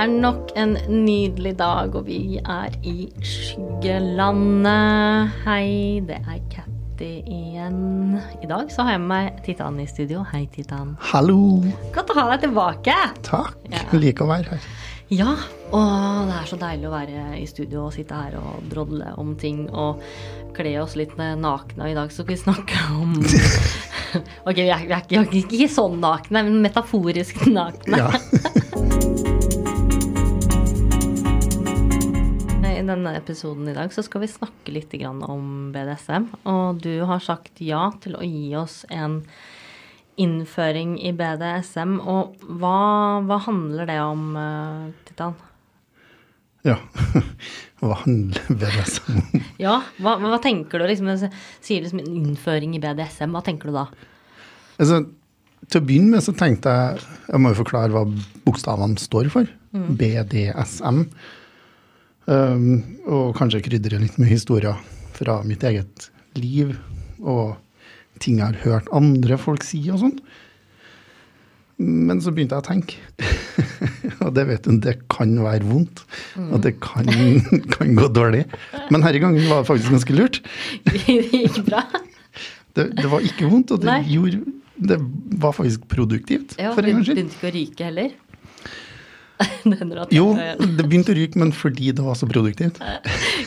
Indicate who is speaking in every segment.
Speaker 1: er nok en nydelig dag, og vi er i skyggelandet. Hei, det er Catty igjen. I dag så har jeg med meg Titan i studio. Hei, Titan.
Speaker 2: Hallo.
Speaker 1: Godt å ha deg tilbake.
Speaker 2: Takk.
Speaker 1: Ja.
Speaker 2: Liker å være her.
Speaker 1: Ja, og det er så deilig å være i studio og sitte her og drodle om ting og kle oss litt nakne. Og i dag så skal vi snakke om Ok, vi er, vi er, ikke, vi er ikke sånn nakne, men metaforisk nakne.
Speaker 2: Ja.
Speaker 1: denne episoden i dag så skal vi snakke litt om BDSM. Og du har sagt ja til å gi oss en innføring i BDSM. Og hva, hva handler det om, eh, Titan?
Speaker 2: ja. Hva handler BDSM om?
Speaker 1: Ja, hva, hva tenker du liksom, du sier liksom en innføring i BDSM, hva tenker du da?
Speaker 2: Altså, til å begynne med så tenkte jeg Jeg må jo forklare hva bokstavene står for. BDSM. Um, og kanskje krydre litt med historier fra mitt eget liv og ting jeg har hørt andre folk si og sånn. Men så begynte jeg å tenke. og det vet du, det kan være vondt. Og det kan, kan gå dårlig. Men denne gangen var det faktisk ganske lurt.
Speaker 1: Det gikk bra?
Speaker 2: Det, det var ikke vondt, og det, gjorde, det var faktisk produktivt.
Speaker 1: Ja,
Speaker 2: for en gangs skyld.
Speaker 1: Begynte ikke å ryke heller?
Speaker 2: Jo, det begynte å ryke, men fordi det var så produktivt.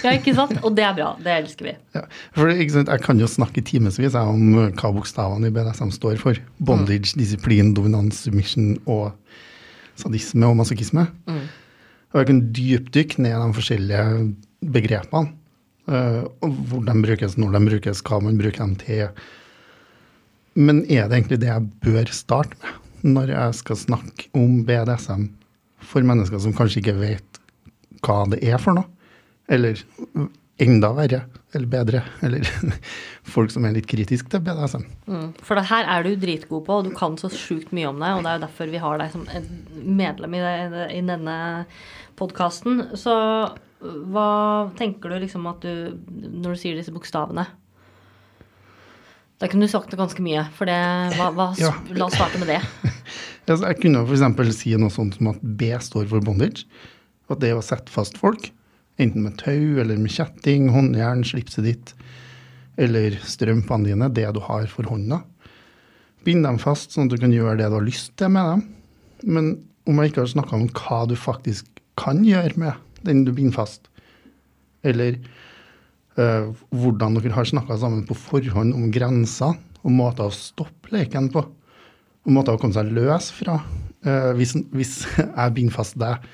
Speaker 1: Ja, ikke sant? Og det er bra. Det elsker vi.
Speaker 2: Ja. For Jeg kan jo snakke i timevis om hva bokstavene i BDSM står for. Bondage, disiplin, dominans, submission og sadisme og masochisme. Og jeg kan dypdykke ned i de forskjellige begrepene. eh, og hvor de brukes, når de brukes, hva man bruker dem til. Men er det egentlig det jeg bør starte med når jeg skal snakke om BDSM for mennesker som kanskje ikke vet hva det er for noe? Eller enda verre, eller bedre, eller folk som er litt kritiske til BDSM.
Speaker 1: Mm. For det her er du dritgod på, og du kan så sjukt mye om det. Og det er jo derfor vi har deg som medlem i, det, i denne podkasten. Så hva tenker du liksom at du Når du sier disse bokstavene Da kunne du sagt det ganske mye, for det hva, hva,
Speaker 2: Ja.
Speaker 1: La oss starte med det.
Speaker 2: Jeg kunne f.eks. si noe sånt som at B står for bondage. At det å sette fast folk, enten med tau eller med kjetting, håndjern, slipset ditt, eller strømpene dine, det du har for hånda. Bind dem fast, sånn at du kan gjøre det du har lyst til med dem. Men om jeg ikke har snakka om hva du faktisk kan gjøre med den du binder fast, eller øh, hvordan dere har snakka sammen på forhånd om grenser og måter å stoppe leken på, måter å komme seg løs fra. Eh, hvis, hvis jeg binder fast deg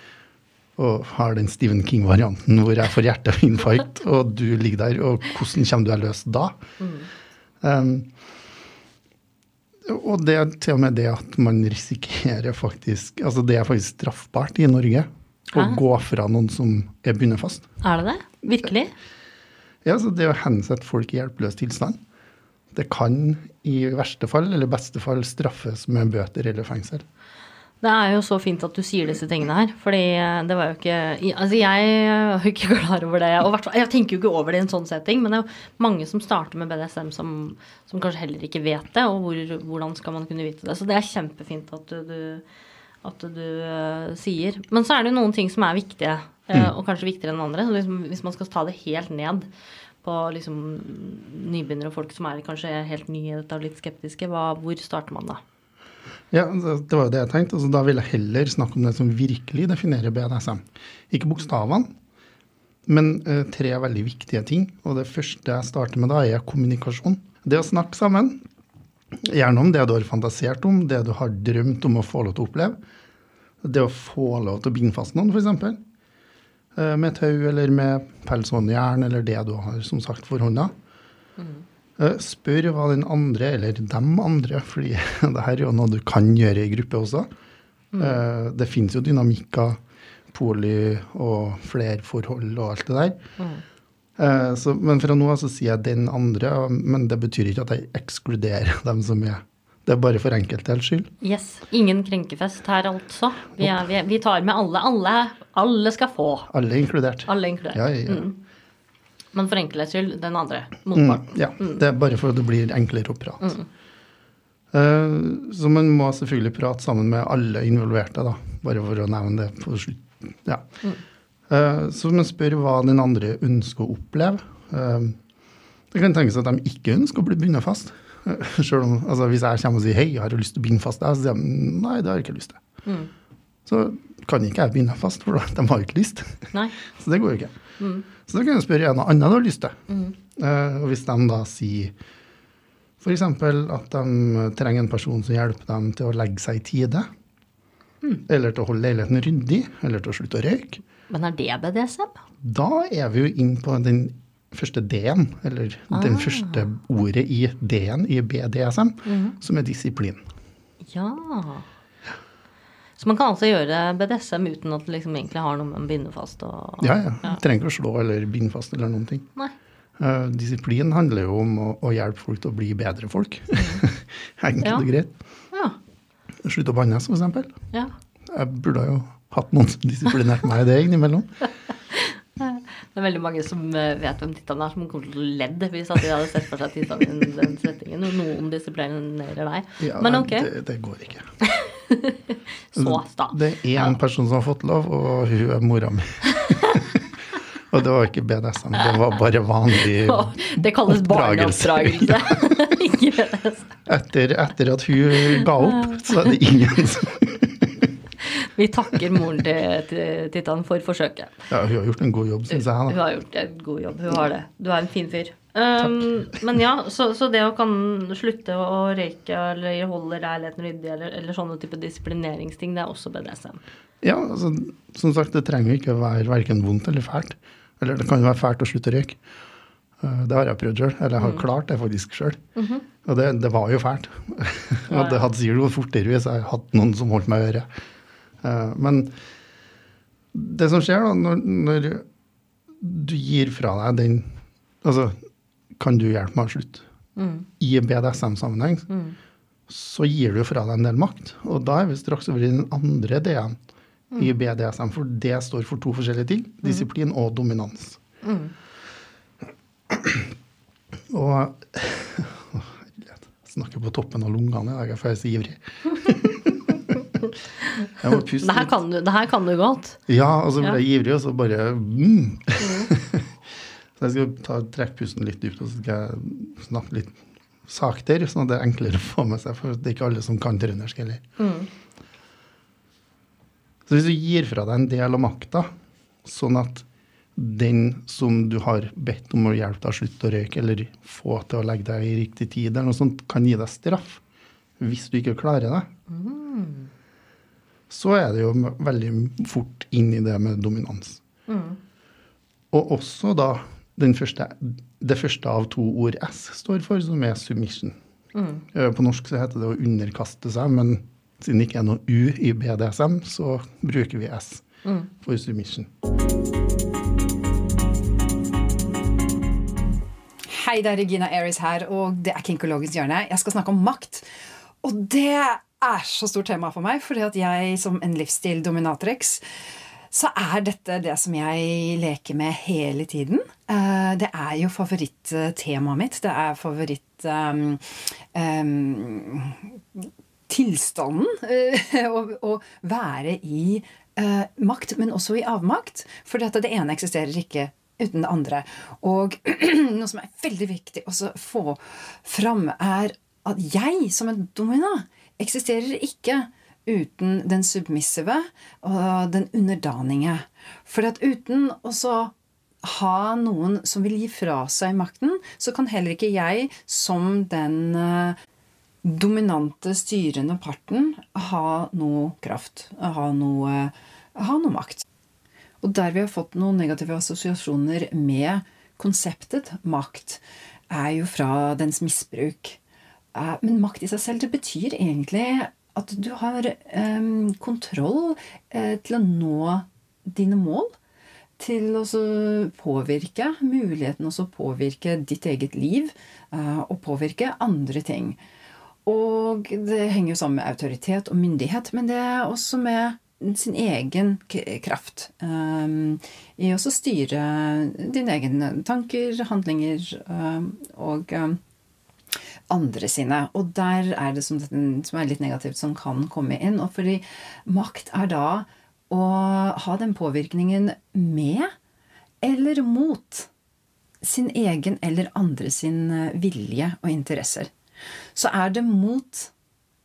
Speaker 2: og har den Stephen King-varianten hvor jeg får hjerteinfarkt, og du ligger der, og hvordan kommer du deg løs da? Um, og det er til og med det at man risikerer faktisk Altså det er faktisk straffbart i Norge å gå fra noen som er bundet fast.
Speaker 1: Er det det? Virkelig?
Speaker 2: Ja, så Det å hensette folk i hjelpeløs tilstand, det kan i verste fall eller beste fall straffes med bøter eller fengsel.
Speaker 1: Det er jo så fint at du sier disse tingene her. Fordi eh, det var jo ikke Altså, jeg er jo ikke klar over det. Og jeg tenker jo ikke over det i en sånn setting, men det er jo mange som starter med BDSM som, som kanskje heller ikke vet det. Og hvor, hvordan skal man kunne vite det? Så det er kjempefint at du, du, at du uh, sier. Men så er det jo noen ting som er viktige, uh, og kanskje viktigere enn andre. Så liksom, hvis man skal ta det helt ned på liksom nybegynnere og folk som er kanskje helt nye i dette og litt skeptiske, hva, hvor starter man da?
Speaker 2: Ja, det var jo det jeg tenkte. Altså, da vil jeg heller snakke om det som virkelig definerer BDSM. Ikke bokstavene, men uh, tre veldig viktige ting. Og det første jeg starter med da, er kommunikasjon. Det å snakke sammen. Gjerne om det du har fantasert om, det du har drømt om å få lov til å oppleve. Det å få lov til å binde fast noen, f.eks. Eh, med tau eller med pelshåndjern, eller det du har som sagt for hånda. Mm. Spør hva den andre, eller dem andre, fordi det her er jo noe du kan gjøre i gruppe også. Mm. Det finnes jo dynamikker, poly og flerforhold og alt det der. Mm. Så, men fra nå av så sier jeg den andre, men det betyr ikke at jeg ekskluderer dem som er Det er bare for enkelthets skyld.
Speaker 1: Yes. Ingen krenkefest her, altså. Vi, er, vi, vi tar med alle. Alle, alle skal få.
Speaker 2: Alle er inkludert.
Speaker 1: Alle inkludert.
Speaker 2: Ja, ja.
Speaker 1: Mm. Men for enkelhets skyld den andre.
Speaker 2: Mm,
Speaker 1: ja.
Speaker 2: ja, det er bare for at det blir enklere å prate. Eh, så man må selvfølgelig prate sammen med alle involverte, da. Bare for å nevne det på slutt, Ja. Eh, så man spør hva den andre ønsker å oppleve. Eh, det kan tenkes at de ikke ønsker å bli bundet fast. Selv om, altså Hvis jeg kommer og sier hei, har du lyst til å binde fast deg, så sier de nei, det har jeg ikke lyst til. Så kan ikke jeg binde fast, for de har ikke lyst.
Speaker 1: Nei.
Speaker 2: Så det går jo ikke. Så da kan jeg spørre en annen du har lyst til. Eh, og hvis de da sier f.eks. at de trenger en person som hjelper dem til å legge seg i tide, eller til å holde leiligheten ryddig, eller til å slutte å røyke,
Speaker 1: Men er det BDSM?
Speaker 2: da er vi jo inn på den første D-en, eller den første ordet i D-en i BDSM, som er disiplin.
Speaker 1: Ja. Så man kan altså gjøre BDSM uten at det liksom egentlig har noe med å binde fast og
Speaker 2: Ja, ja. Trenger ikke å slå eller binde fast eller noen ting.
Speaker 1: Nei.
Speaker 2: Eh, disiplin handler jo om å, å hjelpe folk til å bli bedre folk. Enkelt
Speaker 1: Ja.
Speaker 2: og greit.
Speaker 1: Ja.
Speaker 2: Slutte å bannes, eksempel.
Speaker 1: ja.
Speaker 2: Jeg burde jo hatt noen som disiplinerte meg i det innimellom.
Speaker 1: Det er veldig mange som eh, vet hvem Titan er, som kommer til å ledd hvis de hadde sett for seg Titan i den- den settingen, og noen disiplinerer deg.
Speaker 2: Ja,
Speaker 1: Men ok,
Speaker 2: det, det går ikke.
Speaker 1: så sta.
Speaker 2: Det er én person som har fått lov, og hun er mora mi. og det var ikke BDSM, det var bare vanlig
Speaker 1: Det kalles barneoppdragelse. Ikke BDSM.
Speaker 2: etter, etter at hun ga opp, så er det ingen som
Speaker 1: Vi takker moren til, til Tittan for forsøket.
Speaker 2: Ja, hun har gjort en god jobb, syns jeg.
Speaker 1: Hun har gjort en god jobb. Hun har det. Du er en fin fyr. Um, men ja, så, så det å kan slutte å røyke eller holde leiligheten ryddig eller, eller sånne type disiplineringsting, det er også BDSM.
Speaker 2: Ja, altså, som sagt, det trenger ikke å være verken vondt eller fælt. Eller det kan jo være fælt å slutte å røyke. Eh, Det har jeg prøvd sjøl. Eller jeg har klart det faktisk sjøl. Og det, det var jo fælt. og det hadde sikkert gått fortere hvis jeg hadde hatt noen som holdt meg i øret. Eh, Men det som skjer da, når, når du gir fra deg den Altså, kan du hjelpe meg å slutte? I BDSM-sammenheng så gir du fra deg en del makt. Og da er vi straks over i den andre D-en i BDSM, for det står for to forskjellige ting. Disiplin og dominans. Og Å. Jeg snakker på toppen av lungene i dag, for jeg er så ivrig. Jeg må puste
Speaker 1: Det her kan du, det her kan du godt.
Speaker 2: Ja, og så
Speaker 1: Ja.
Speaker 2: jeg ivrig, og så bare mm. Så jeg skal ta, trekke pusten litt dypt, og så skal jeg snakke litt saktere, sånn at det er enklere å få med seg, for det er ikke alle som kan trøndersk heller. Så hvis du gir fra deg en del av makta, sånn at den som du har bedt om å hjelpe deg å slutte å røyke, eller få til å legge deg i riktig tid, eller noe sånt, kan gi deg straff hvis du ikke klarer det, så er det jo veldig fort inn i det med dominans. Og også da den første, det første av to ord S står for, som er submission. Mm. På norsk så heter det å underkaste seg, men siden det ikke er noe U i BDSM, så bruker vi S for submission.
Speaker 3: Hei, det er Regina Aries her, og det er Kinkologisk hjørne. Jeg skal snakke om makt. Og det er så stort tema for meg, fordi at jeg som en livsstil-dominatrix så er dette det som jeg leker med hele tiden. Eh, Det er jo favorittemaet mitt. Det er favoritt um, um, tilstanden eh, å, være i uh, makt, men også i avmakt. For det ene eksisterer ikke uten det andre. Og noe som er veldig viktig å få fram, er at jeg som en domina eksisterer ikke uten den submissive og den underdanige. For at uten å ha noen som vil gi fra seg makten, så kan heller ikke jeg som den eh, dominante, styrende parten ha noe kraft, ha noe, ha noe makt. Og der vi har fått noen negative assosiasjoner med konseptet makt, er jo fra dens misbruk. Eh, Men makt i seg selv, det betyr egentlig at du har eh, kontroll eh, til å nå dine mål. Til å påvirke muligheten også å påvirke ditt eget liv og påvirke andre ting. Og det henger jo sammen med autoritet og myndighet, men det er også med sin egen kraft. Um, I å styre dine egne tanker, handlinger um, og um, andre sine. Og der er det som, som er litt negativt, som kan komme inn. Og fordi makt er da å ha den påvirkningen med eller mot sin egen eller andre sin eh, vilje og interesser. Så er det mot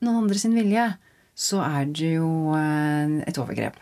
Speaker 3: noen andre sin vilje, så er det jo eh, et overgrep.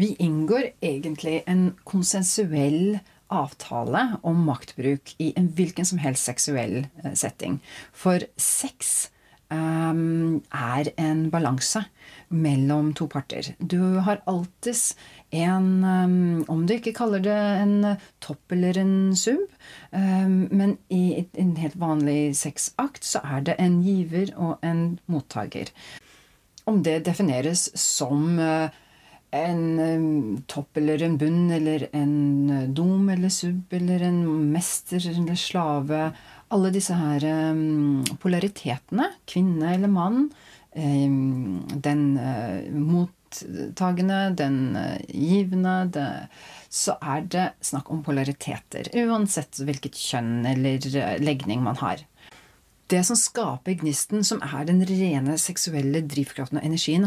Speaker 3: Vi inngår egentlig en konsensuell avtale om maktbruk i en hvilken som helst seksuell eh, setting. For sex um, er en balanse mellom to parter. Du har alltids en um, Om du ikke kaller det en topp eller en sub, um, men i en helt vanlig sexakt så er det en giver og en mottaker. Om det defineres som uh, en topp eller en bunn eller en uh, dom eller sub eller en mester eller slave Alle disse her polaritetene, kvinne eller mann, den uh, mottagende, den uh, givende det, Så er det snakk om polariteter. Uansett hvilket kjønn eller legning man har. Det som skaper gnisten, som er den rene seksuelle drivkraften og energien,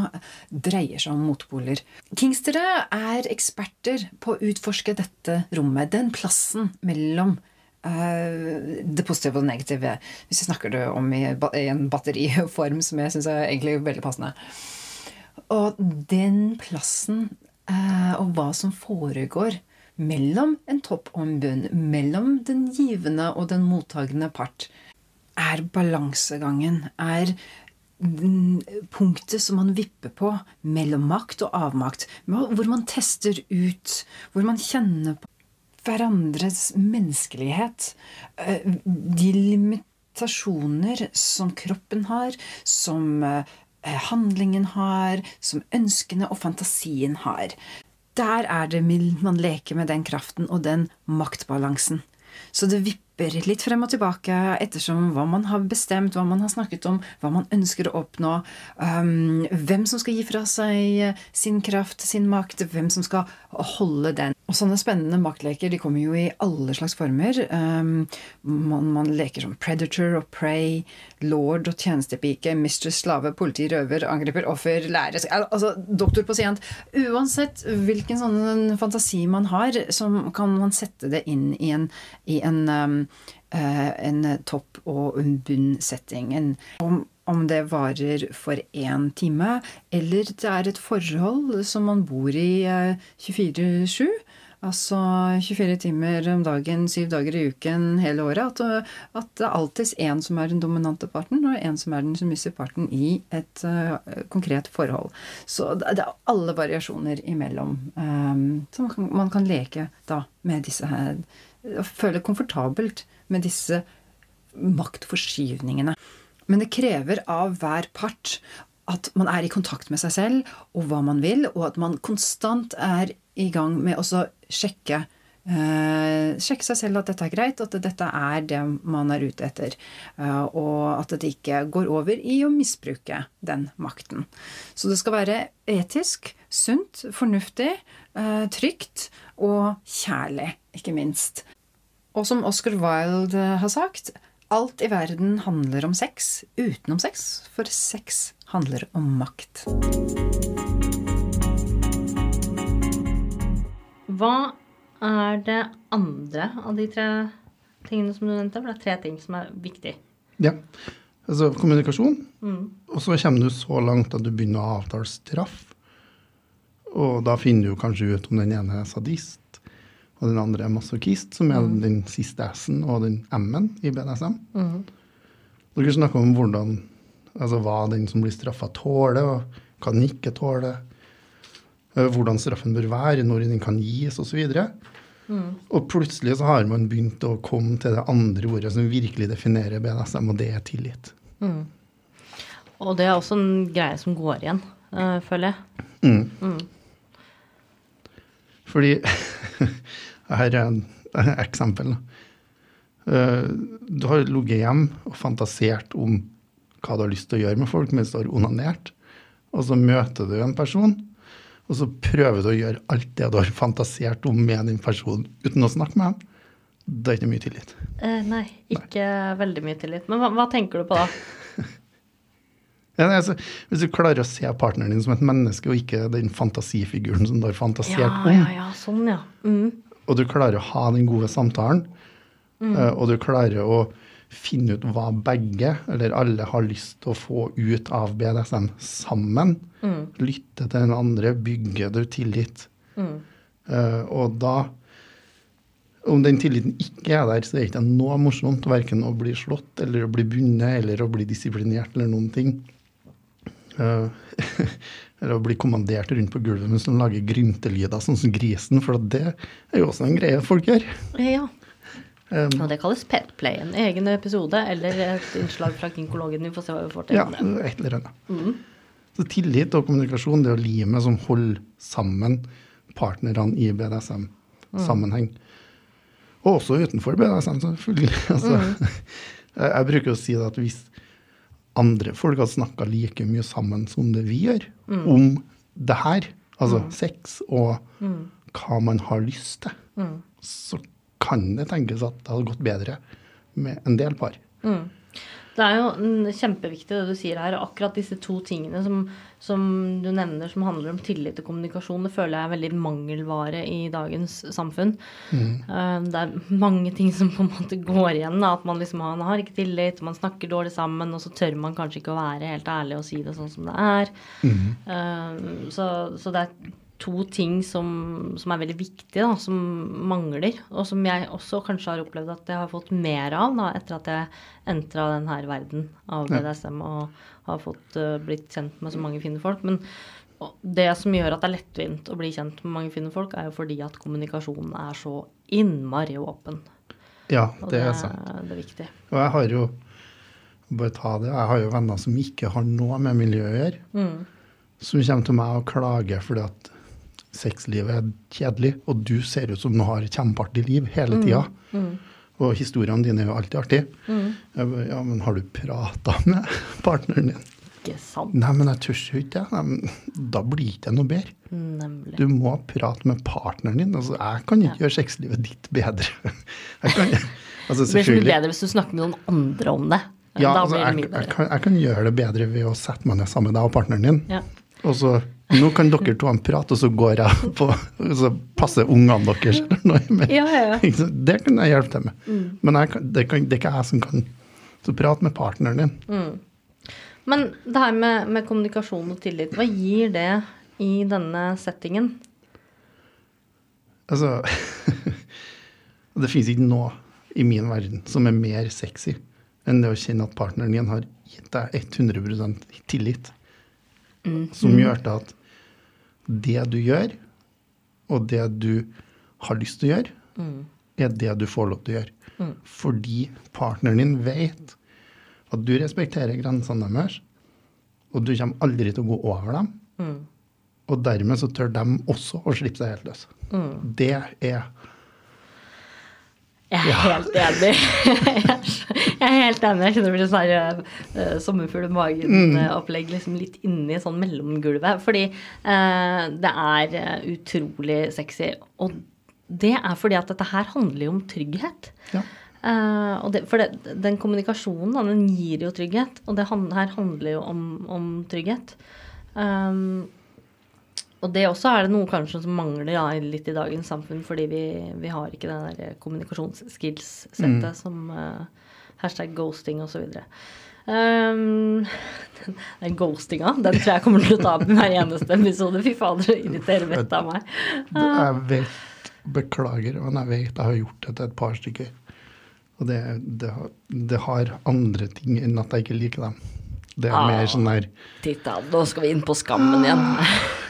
Speaker 3: dreier seg om motpoler. Kingstere er eksperter på å utforske dette rommet, den plassen mellom uh, det positive og det negative. Hvis vi snakker det om i, i en batteriform, som jeg syns er egentlig veldig passende. Og den plassen uh, og hva som foregår mellom en topp og en bunn, mellom den givende og den mottagende part, er balansegangen, er punktet som man vipper på mellom makt og avmakt. Hvor man tester ut, hvor man kjenner på hverandres menneskelighet. De limitasjoner som kroppen har, som handlingen har, som ønskene og fantasien har. Der er det man leker med den kraften og den maktbalansen. Så det vipper litt frem og tilbake ettersom hva man har bestemt, hva man har snakket om, hva man ønsker å oppnå, um, hvem som skal gi fra seg sin kraft, sin makt, hvem som skal holde den. Og sånne spennende maktleker de kommer jo i alle slags former. Um, man, man, leker som predator og prey, lord og tjenestepike, mistress, slave, politi, røver, angriper, offer, lærer Altså doktor, pasient. Uansett hvilken sånn fantasi man har, så kan man sette det inn i en, i en, um, en topp- og bunn-setting. Om, om det varer for én time, eller det er et forhold som man bor i uh, 24-7. Altså 24 timer om dagen, syv dager i uken hele året. At, at det er alltids én som er den dominante parten, og en som er den submissive parten i et uh, konkret forhold. Så det, det, er alle variasjoner imellom. Um, så man kan, man kan, leke da med disse her Og føle komfortabelt med disse maktforskyvningene. Men det krever av hver part at man er i kontakt med seg selv og hva man vil, og at man konstant er i gang med å sjekke Uh, sjekke seg selv at dette er greit, at dette er det man er ute etter. Uh, og at det ikke går over i å misbruke den makten. Så det skal være etisk, sunt, fornuftig, uh, trygt og kjærlig, ikke minst. Og som Oscar Wilde har sagt, alt i verden handler om sex utenom sex, for sex handler om makt.
Speaker 1: Hva er det andre av de tre tingene som du nevnte? For det er tre ting som er viktig.
Speaker 2: Ja. Altså kommunikasjon. Mm. Og så kommer du så langt at du begynner å avtale straff. Og da finner du kanskje ut om den ene er sadist, og den andre er masochist, som er mm. den siste S-en og den M-en i BDSM. Mm. Dere snakker om hvordan, altså hva den som blir straffa, tåler, og hva den ikke tåler. Eh, hvordan straffen bør være, når den kan gis, osv. Mm. Og plutselig så har man begynt å komme til det andre ordet som virkelig definerer BDSM, og det er tillit. Mm.
Speaker 1: Og det er også en greie som går igjen, uh, føler jeg. Mm. mm.
Speaker 2: Fordi Her er et eksempel. Uh, du har ligget hjem og fantasert om hva du har lyst til å gjøre med folk mens du har onanert. Og så møter du en person og så prøver du å gjøre alt det du har fantasert om med den personen uten å snakke med ham. Det er ikke mye tillit.
Speaker 1: Eh, nei, ikke nei. veldig mye tillit. Men hva, hva, tenker du på da?
Speaker 2: Ja, nei, altså, hvis du klarer å se partneren din som et menneske, og ikke den fantasifiguren som du har fantasert
Speaker 1: Ja, ja, ja, sånn, ja. Mm.
Speaker 2: Og du klarer å ha den gode samtalen, mm. og du klarer å finne ut hva begge, eller alle, har lyst til å få ut av BDSM sammen, lytte til den andre, bygge du tillit. Eh, og da om den tilliten ikke er der, så er det ikke noe morsomt verken å bli slått eller å bli bundet eller å bli disiplinert eller noen ting. Eh, eller å bli kommandert rundt på gulvet mens de lager gryntelyder, sånn som grisen, for det er jo også en greie folk gjør.
Speaker 1: Ja.
Speaker 2: Um,
Speaker 1: Og det kalles petplay. En egen episode eller et innslag fra Kinkologen. Vi får se hva vi får til.
Speaker 2: ja, et eller annet. Så tillit og kommunikasjon, det er limet som holder sammen partnerne i BDSM-sammenheng. Og også utenfor BDSM, selvfølgelig. Altså, jeg, jeg bruker å si det at hvis andre folk har snakka like mye sammen som det vi gjør, om det her, altså sex og hva man har lyst til, så kan det tenkes at det hadde gått bedre med en del par.
Speaker 1: Det er jo kjempeviktig det du sier her. Akkurat disse to tingene som, som du nevner som handler om tillit og kommunikasjon, det føler jeg er veldig mangelvare i dagens samfunn. Mm. Det er mange ting som på en måte går igjen. Da, at man liksom man har ikke tillit, man snakker dårlig sammen, og så tør man kanskje ikke å være helt ærlig og si det sånn som det er. Mm. Så, så det er to ting som, som er veldig viktige, da, som mangler. Og som jeg også kanskje har opplevd at jeg har fått mer av da, etter at jeg entra denne verden av BDSM og har fått uh, blitt kjent med så mange fine folk. Men det som gjør at det er lettvint å bli kjent med mange fine folk, er jo fordi at kommunikasjonen er så innmari åpen.
Speaker 2: Ja,
Speaker 1: det,
Speaker 2: det er sant.
Speaker 1: det er viktig.
Speaker 2: Og jeg har jo bare ta det, jeg har jo venner som ikke har noe med miljøet å gjøre. Som kommer til meg og klager fordi at sexlivet er kjedelig, og du ser ut som du har kjempeartig liv hele tida. Og historiene dine er jo alltid artige. Bare, Ja, men har du prata med partneren din?
Speaker 1: Ikke sant?
Speaker 2: Nei, men jeg tør ikke det. Da blir det ikke noe bedre.
Speaker 1: Nemlig.
Speaker 2: Du må prate med partneren din. Altså, jeg kan ikke gjøre sexlivet ditt bedre. Jeg kan, altså,
Speaker 1: Det blir så mye bedre hvis du snakker med noen andre om det.
Speaker 2: Ja, altså, jeg, jeg, kan, jeg kan gjøre det bedre ved å sette meg ned sammen med deg og partneren din.
Speaker 1: Ja.
Speaker 2: Og så, nå kan dere to prate, og så går jeg på og så passer ungene deres eller noe. Men,
Speaker 1: Ja, ja, ja.
Speaker 2: Det kan jeg hjelpe til med. Men jeg det, kan, det er ikke jeg som kan. Så prat med partneren din.
Speaker 1: Men det her med, med kommunikasjon og tillit, hva gir det i denne settingen?
Speaker 2: Altså Det finnes ikke noe i min verden som er mer sexy enn det å kjenne at partneren din har gitt deg 100% tillit. Som gjør det at det du gjør, og det du har lyst til å gjøre, er det du får lov til å gjøre. Fordi partneren din vet at du respekterer grensene deres, og du kommer aldri til å gå over dem. Og dermed så tør de også å slippe seg helt løs. Det er
Speaker 1: Jeg er helt enig. Jeg er helt enig. Jeg kjenner det blir sånn uh, sommerfugl i magen-opplegg liksom litt inni sånn mellomgulvet. Fordi uh, det er eh, utrolig sexy. Og det er fordi at dette her handler jo om trygghet.
Speaker 2: Ja.
Speaker 1: Uh, det, for det, den kommunikasjonen den gir jo trygghet, og det her handler jo om, om trygghet. Um, og det også er det noe kanskje som mangler ja, litt i dagens samfunn, fordi vi, vi har ikke det der kommunikasjonsskills-settet som uh, hashtag ghosting osv. Um, den, den ghostinga, den tror jeg kommer til å ta opp i hver eneste episode. Fy fader, det irriterer vettet av meg.
Speaker 2: Det- Jeg vet, beklager, men jeg vet jeg har gjort det til et par stykker. Og det, det, det har andre ting enn at jeg ikke liker dem. Det er mer sånn der
Speaker 1: Titta, nå skal vi inn på skammen igjen.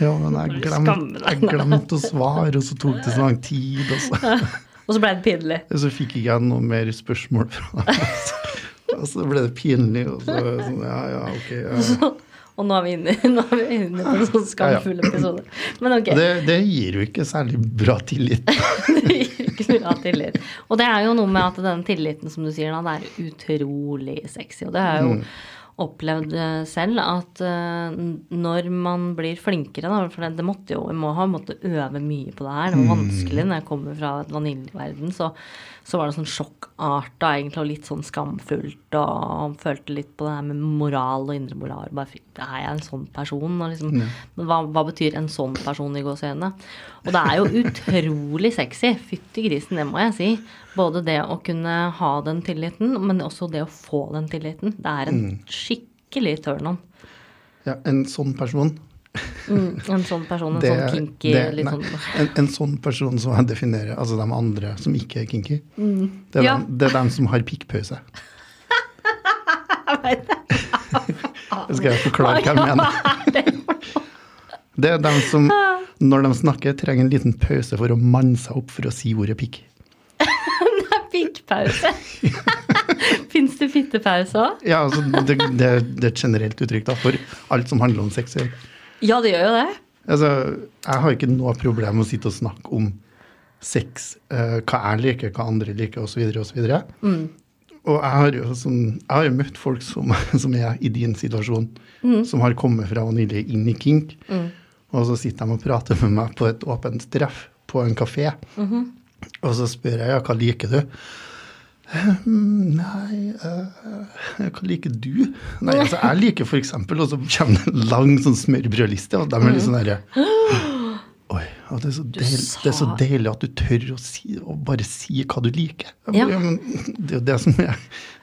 Speaker 2: Ja, men jeg glemte glemt å svare, og så tok det så lang tid. Og så,
Speaker 1: Og så ble det pinlig.
Speaker 2: så fikk ikke jeg noe mer spørsmål fra deg. Og så ble det pinlig, og så sånn, ja, ja, ok. Ja.
Speaker 1: Og nå er vi inne, er vi inne på en sånn skamfull episode. Men ok.
Speaker 2: Det, det gir jo ikke særlig bra tillit.
Speaker 1: Det gir ikke bra tillit. Og det er jo noe med at den tilliten som du sier nå, det er utrolig sexy. Og det er jo opplevd eh, selv at eh, når man blir flinkere, da, for det, måtte jo, jeg må ha måttet øve mye på det her, det var vanskelig når jeg kommer fra vaniljeverden, så, så var det sånn sjokkarta egentlig, og litt sånn skamfullt, og følte litt på det her med moral og indre moral. Bare, fikk- er jeg en sånn person? Og liksom, hva, hva betyr en sånn person i gåseøynene? Og det er jo utrolig sexy, fytti grisen, det må jeg si. Både det å kunne ha den tilliten, men også det å få den tilliten. Det er en skikkelig turn on.
Speaker 2: Ja, en sånn person
Speaker 1: Mm, en sånn person, en
Speaker 2: det,
Speaker 1: sånn kinky
Speaker 2: det- nei,
Speaker 1: sånn
Speaker 2: en, en sånn person som jeg definerer, altså de andre som ikke er kinky, det, er
Speaker 1: Mm. Ja.
Speaker 2: dem, det er dem som har pikkpause.
Speaker 1: Det.
Speaker 2: Skal jeg forklare hva jeg mener. Det er dem som, når de snakker, trenger en liten pause for å manne seg opp for å si ordet pikk.
Speaker 1: Det er pikkpause. Fins det fittepause òg?
Speaker 2: Ja, altså, det, det, det er et generelt uttrykk da, for alt som handler om sex.
Speaker 1: Ja, det gjør jo det.
Speaker 2: Altså, jeg har ikke noe problem med å sitte og snakke om sex, uh, hva jeg liker, hva andre liker, osv. osv.
Speaker 1: Mm.
Speaker 2: Og jeg har jo, som, jeg har jo møtt folk som, som er i din situasjon,
Speaker 1: Mm.
Speaker 2: som har kommet fra vanilje inn i kink, og så sitter de og prater med meg på et åpent treff på en kafé.
Speaker 1: Mm-hmm.
Speaker 2: Og så spør jeg ja, hva liker du? «Hm, Nei, eh, hva liker du? Nei, altså jeg liker eksempel, og så kommer det en lang sånn smørbrødliste, og de er litt sånn herre Oi, og det er, så deil, det er så deilig at du tør å, si, å bare si hva du liker.
Speaker 1: Ja.
Speaker 2: men det er jo det som er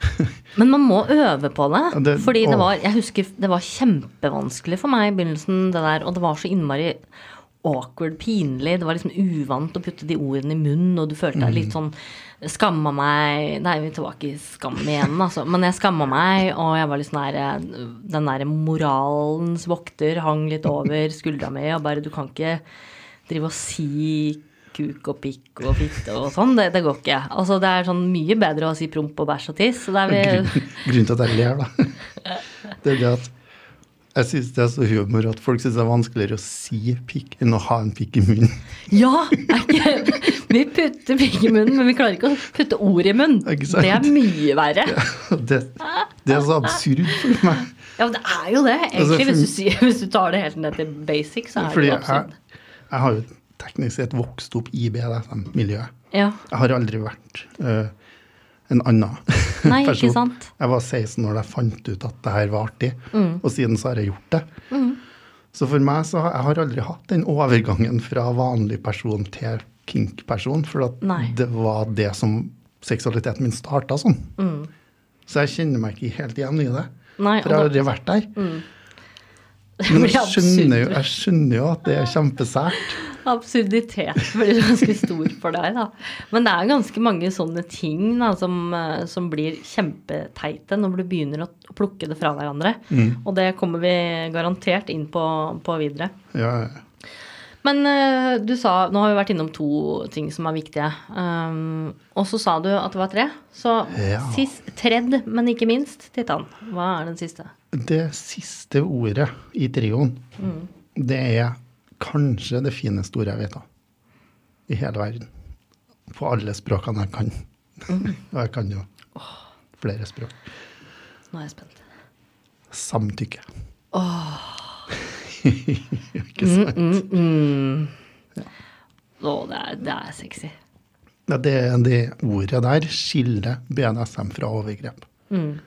Speaker 1: Men man må øve på det.
Speaker 2: Det-
Speaker 1: fordi det var Jeg husker det var kjempevanskelig for meg i begynnelsen, det der, og det var så innmari awkward, pinlig. Det var liksom uvant å putte de ordene i munnen, og du følte deg litt sånn Skamma meg Nei, vi er tilbake i skam igjen, altså. Men jeg skamma meg, og jeg var litt sånn der Den derre moralens vokter hang litt over skuldra mi, og bare Du kan ikke drive og si kuk og pikk og fitte og sånn. Det, det går ikke. Altså, det er sånn mye bedre å si promp og bæsj og tiss. Så det er vi
Speaker 2: Grunnen til at jeg ler, da, det er det at jeg syns det er så humor at folk syns det er vanskeligere å si pikk enn å ha en pikk i munnen.
Speaker 1: Ja! Ikke, vi putter pikk i munnen, men vi klarer ikke å putte ord i munnen. Det er mye verre.
Speaker 2: Det, det er så absurd for meg.
Speaker 1: Ja, men det er jo det, egentlig.
Speaker 2: Altså,
Speaker 1: hvis, du hvis du tar det helt ned til basic, så er
Speaker 2: Fordi
Speaker 1: det jo
Speaker 2: jeg,
Speaker 1: absurd.
Speaker 2: jeg har jo teknisk sett vokst opp i BDSM-miljøet.
Speaker 1: Ja.
Speaker 2: Jeg har aldri vært øh, en annen
Speaker 1: Nei, ikke
Speaker 2: person.
Speaker 1: sant?
Speaker 2: Jeg var 16 når jeg fant ut at det her var artig,
Speaker 1: Mm.
Speaker 2: og siden så har jeg gjort det. Så for meg så har jeg har aldri hatt den overgangen fra vanlig person til kink-person, for at det var det som seksualiteten min starta sånn.
Speaker 1: Mm.
Speaker 2: Så jeg kjenner meg ikke helt igjen i det.
Speaker 1: Nei,
Speaker 2: For jeg har aldri vært der. Men jeg skjønner, jo, jeg skjønner jo at det er kjempesært.
Speaker 1: Absurditet blir ganske stor for deg, da. Men det er ganske mange sånne ting da, som, eh, som blir kjempeteite når du begynner å plukke det fra hverandre.
Speaker 2: Mm.
Speaker 1: Og det kommer vi garantert inn på, på videre.
Speaker 2: Ja, ja.
Speaker 1: Men uh, du sa Nå har vi vært innom to ting som er viktige. Um, og så sa du at det var tre. Så
Speaker 2: Ja.
Speaker 1: sist, tredd, men ikke minst, Titan. Hva er den siste?
Speaker 2: Det siste ordet i trioen, det er kanskje det fineste ordet jeg vet av. I hele verden. På alle språkene jeg kan. Og jeg kan jo flere språk.
Speaker 1: Nå er jeg spent.
Speaker 2: Samtykke. Ikke sant?
Speaker 1: Mm, Å, det er, det er sexy.
Speaker 2: Det, det ordet der skiller BNSM fra overgrep.
Speaker 1: Mm,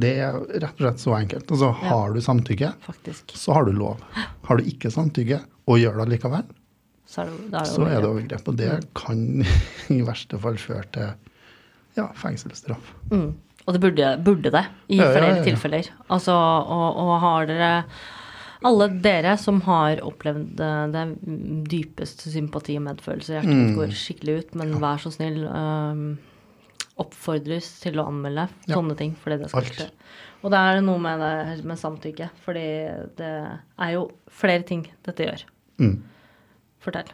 Speaker 2: Det er rett og slett så enkelt. Altså, har du samtykke,
Speaker 1: faktisk.
Speaker 2: så har du lov. Har du ikke samtykke og gjør det likevel,
Speaker 1: Så er det, det, er
Speaker 2: så er det
Speaker 1: overgrep.
Speaker 2: Og det kan i verste fall føre til ja, fengselsstraff.
Speaker 1: Mm. Og det burde, burde det, i
Speaker 2: Ja,
Speaker 1: flere
Speaker 2: ja,
Speaker 1: tilfeller. Altså, og, og har dere Alle dere som har opplevd det dypeste sympati og medfølelse, hjertet
Speaker 2: Mm.
Speaker 1: går skikkelig ut, men vær så snill, um, oppfordres til å anmelde sånne ting, fordi det skal
Speaker 2: Alt.
Speaker 1: skje. Og det er noe med det med samtykke, fordi det er jo flere ting dette gjør.
Speaker 2: Mm.
Speaker 1: Fortell.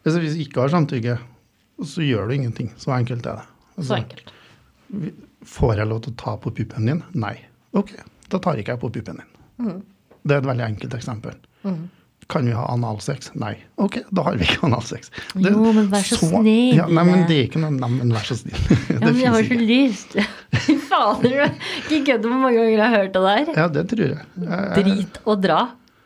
Speaker 2: Altså, hvis du ikke har samtykke, så gjør du ingenting. Så enkelt er det.
Speaker 1: Så
Speaker 2: Altså,
Speaker 1: enkelt.
Speaker 2: Får jeg lov til å ta på puppen din? Nei. Ok, da tar ikke jeg på puppen din.
Speaker 1: Mm.
Speaker 2: Det er et veldig enkelt eksempel. Kan vi ha analsex? Nei. Ok, da har vi ikke analsex. Det-
Speaker 1: Jo, men vær så snill.
Speaker 2: Ja, nei, men det er ikke noe Nei, men vær så snill.
Speaker 1: Ja, men jeg har så lyst. Fy fader. Ikke kødd hvor mange ganger jeg har hørt det der.
Speaker 2: Ja, det tror jeg. jeg,
Speaker 1: Drit og dra.